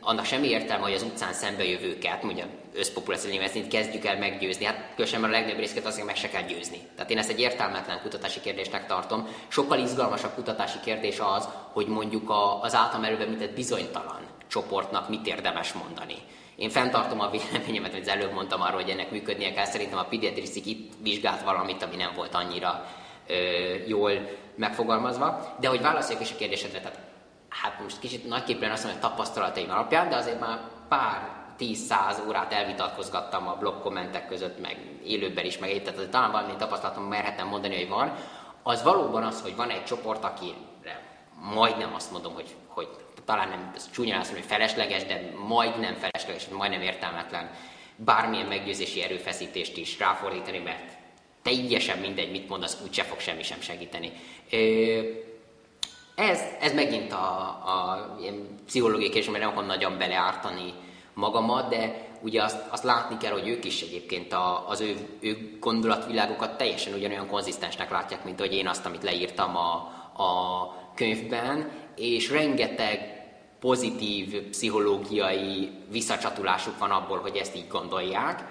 annak semmi értelme, hogy az utcán szembejövőket, mondja összpopuláció ezt kezdjük el meggyőzni. Hát különösen a legnagyobb részeket azért meg se kell győzni. Tehát én ezt egy értelmetlen kutatási kérdésnek tartom. Sokkal izgalmasabb kutatási kérdés az, hogy mondjuk az általam előbb bizonytalan csoportnak mit érdemes mondani. Én fenntartom a véleményemet, amit az előbb mondtam arról, hogy ennek működnie kell. Szerintem a pediatrisztik itt vizsgált valamit, ami nem volt annyira ö, jól megfogalmazva. De hogy válaszoljak is a kérdésedre, tehát hát most kicsit nagyképpen azt mondom, hogy tapasztalataim alapján, de azért már pár 10-100 órát elvitatkozgattam a blog kommentek között, meg élőben is, meg tehát talán valami tapasztalatom merhetem mondani, hogy van, az valóban az, hogy van egy csoport, akire majdnem azt mondom, hogy, hogy talán nem ez csúnyán azt mondom, hogy felesleges, de majdnem felesleges, majdnem értelmetlen bármilyen meggyőzési erőfeszítést is ráfordítani, mert teljesen mindegy, mit mondasz, úgyse fog semmi sem segíteni. Ez, ez megint a, a ilyen pszichológiai kérdés, mert nem akarom nagyon beleártani magamat, de ugye azt, azt látni kell, hogy ők is egyébként a, az ő, ő gondolatvilágokat teljesen ugyanolyan konzisztensnek látják, mint hogy én azt, amit leírtam a, a könyvben, és rengeteg pozitív pszichológiai visszacsatulásuk van abból, hogy ezt így gondolják,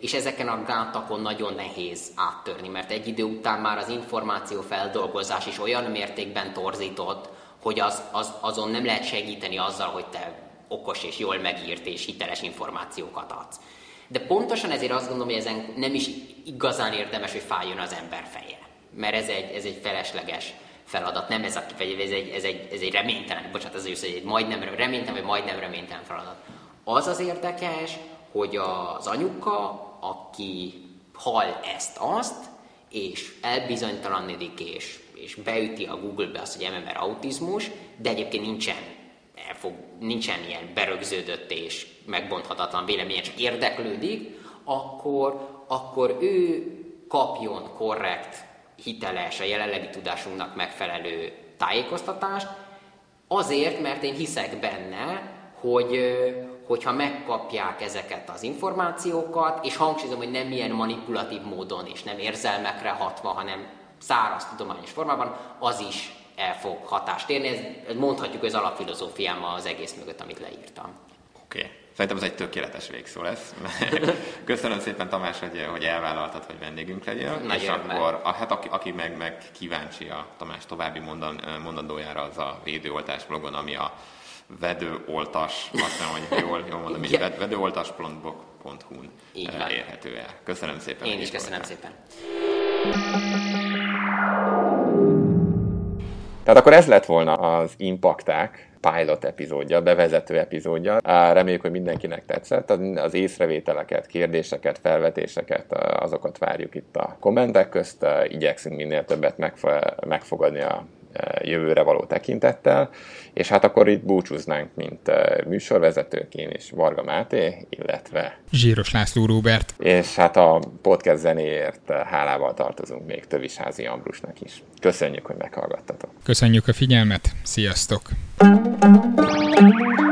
és ezeken a gátakon nagyon nehéz áttörni, mert egy idő után már az információ feldolgozás is olyan mértékben torzított, hogy az, az, azon nem lehet segíteni azzal, hogy te okos és jól megírt és hiteles információkat adsz. De pontosan ezért azt gondolom, hogy ezen nem is igazán érdemes, hogy fájjon az ember feje. Mert ez egy, ez egy felesleges feladat, nem ez, a, ez egy, ez egy, ez egy reménytelen, bocsánat, ez egy majdnem reménytelen, vagy majdnem reménytelen feladat. Az az érdekes, hogy az anyuka, aki hall ezt-azt, és elbizonytalanodik, és, és beüti a Google-be azt, hogy MMR autizmus, de egyébként nincsen, elfog, nincsen ilyen berögződött és megbonthatatlan véleménye, csak érdeklődik, akkor, akkor ő kapjon korrekt hiteles, a jelenlegi tudásunknak megfelelő tájékoztatást, azért, mert én hiszek benne, hogy, hogyha megkapják ezeket az információkat, és hangsúlyozom, hogy nem ilyen manipulatív módon és nem érzelmekre hatva, hanem száraz tudományos formában, az is el fog hatást érni. Ez, mondhatjuk, az alapfilozófiám az egész mögött, amit leírtam. Szerintem ez egy tökéletes végszó lesz. Köszönöm szépen Tamás, hogy, hogy elvállaltad, hogy vendégünk legyél. Nagy és örömmel. akkor, a, hát aki, aki meg, meg kíváncsi a Tamás további mondan, mondandójára, az a védőoltás blogon, ami a vedőoltas, azt nem, hogy jól, jól mondom, így vedőoltas.hu-n érhető el. Köszönöm szépen. Én is köszönöm szépen. Tehát akkor ez lett volna az impakták pilot epizódja, bevezető epizódja. Reméljük, hogy mindenkinek tetszett. Az észrevételeket, kérdéseket, felvetéseket, azokat várjuk itt a kommentek közt. Igyekszünk minél többet megfogadni a jövőre való tekintettel, és hát akkor itt búcsúznánk, mint műsorvezetők, én és Varga Máté, illetve Zsíros László Róbert. És hát a podcast zenéért hálával tartozunk még Tövisházi Ambrusnak is. Köszönjük, hogy meghallgattatok. Köszönjük a figyelmet, sziasztok! thank you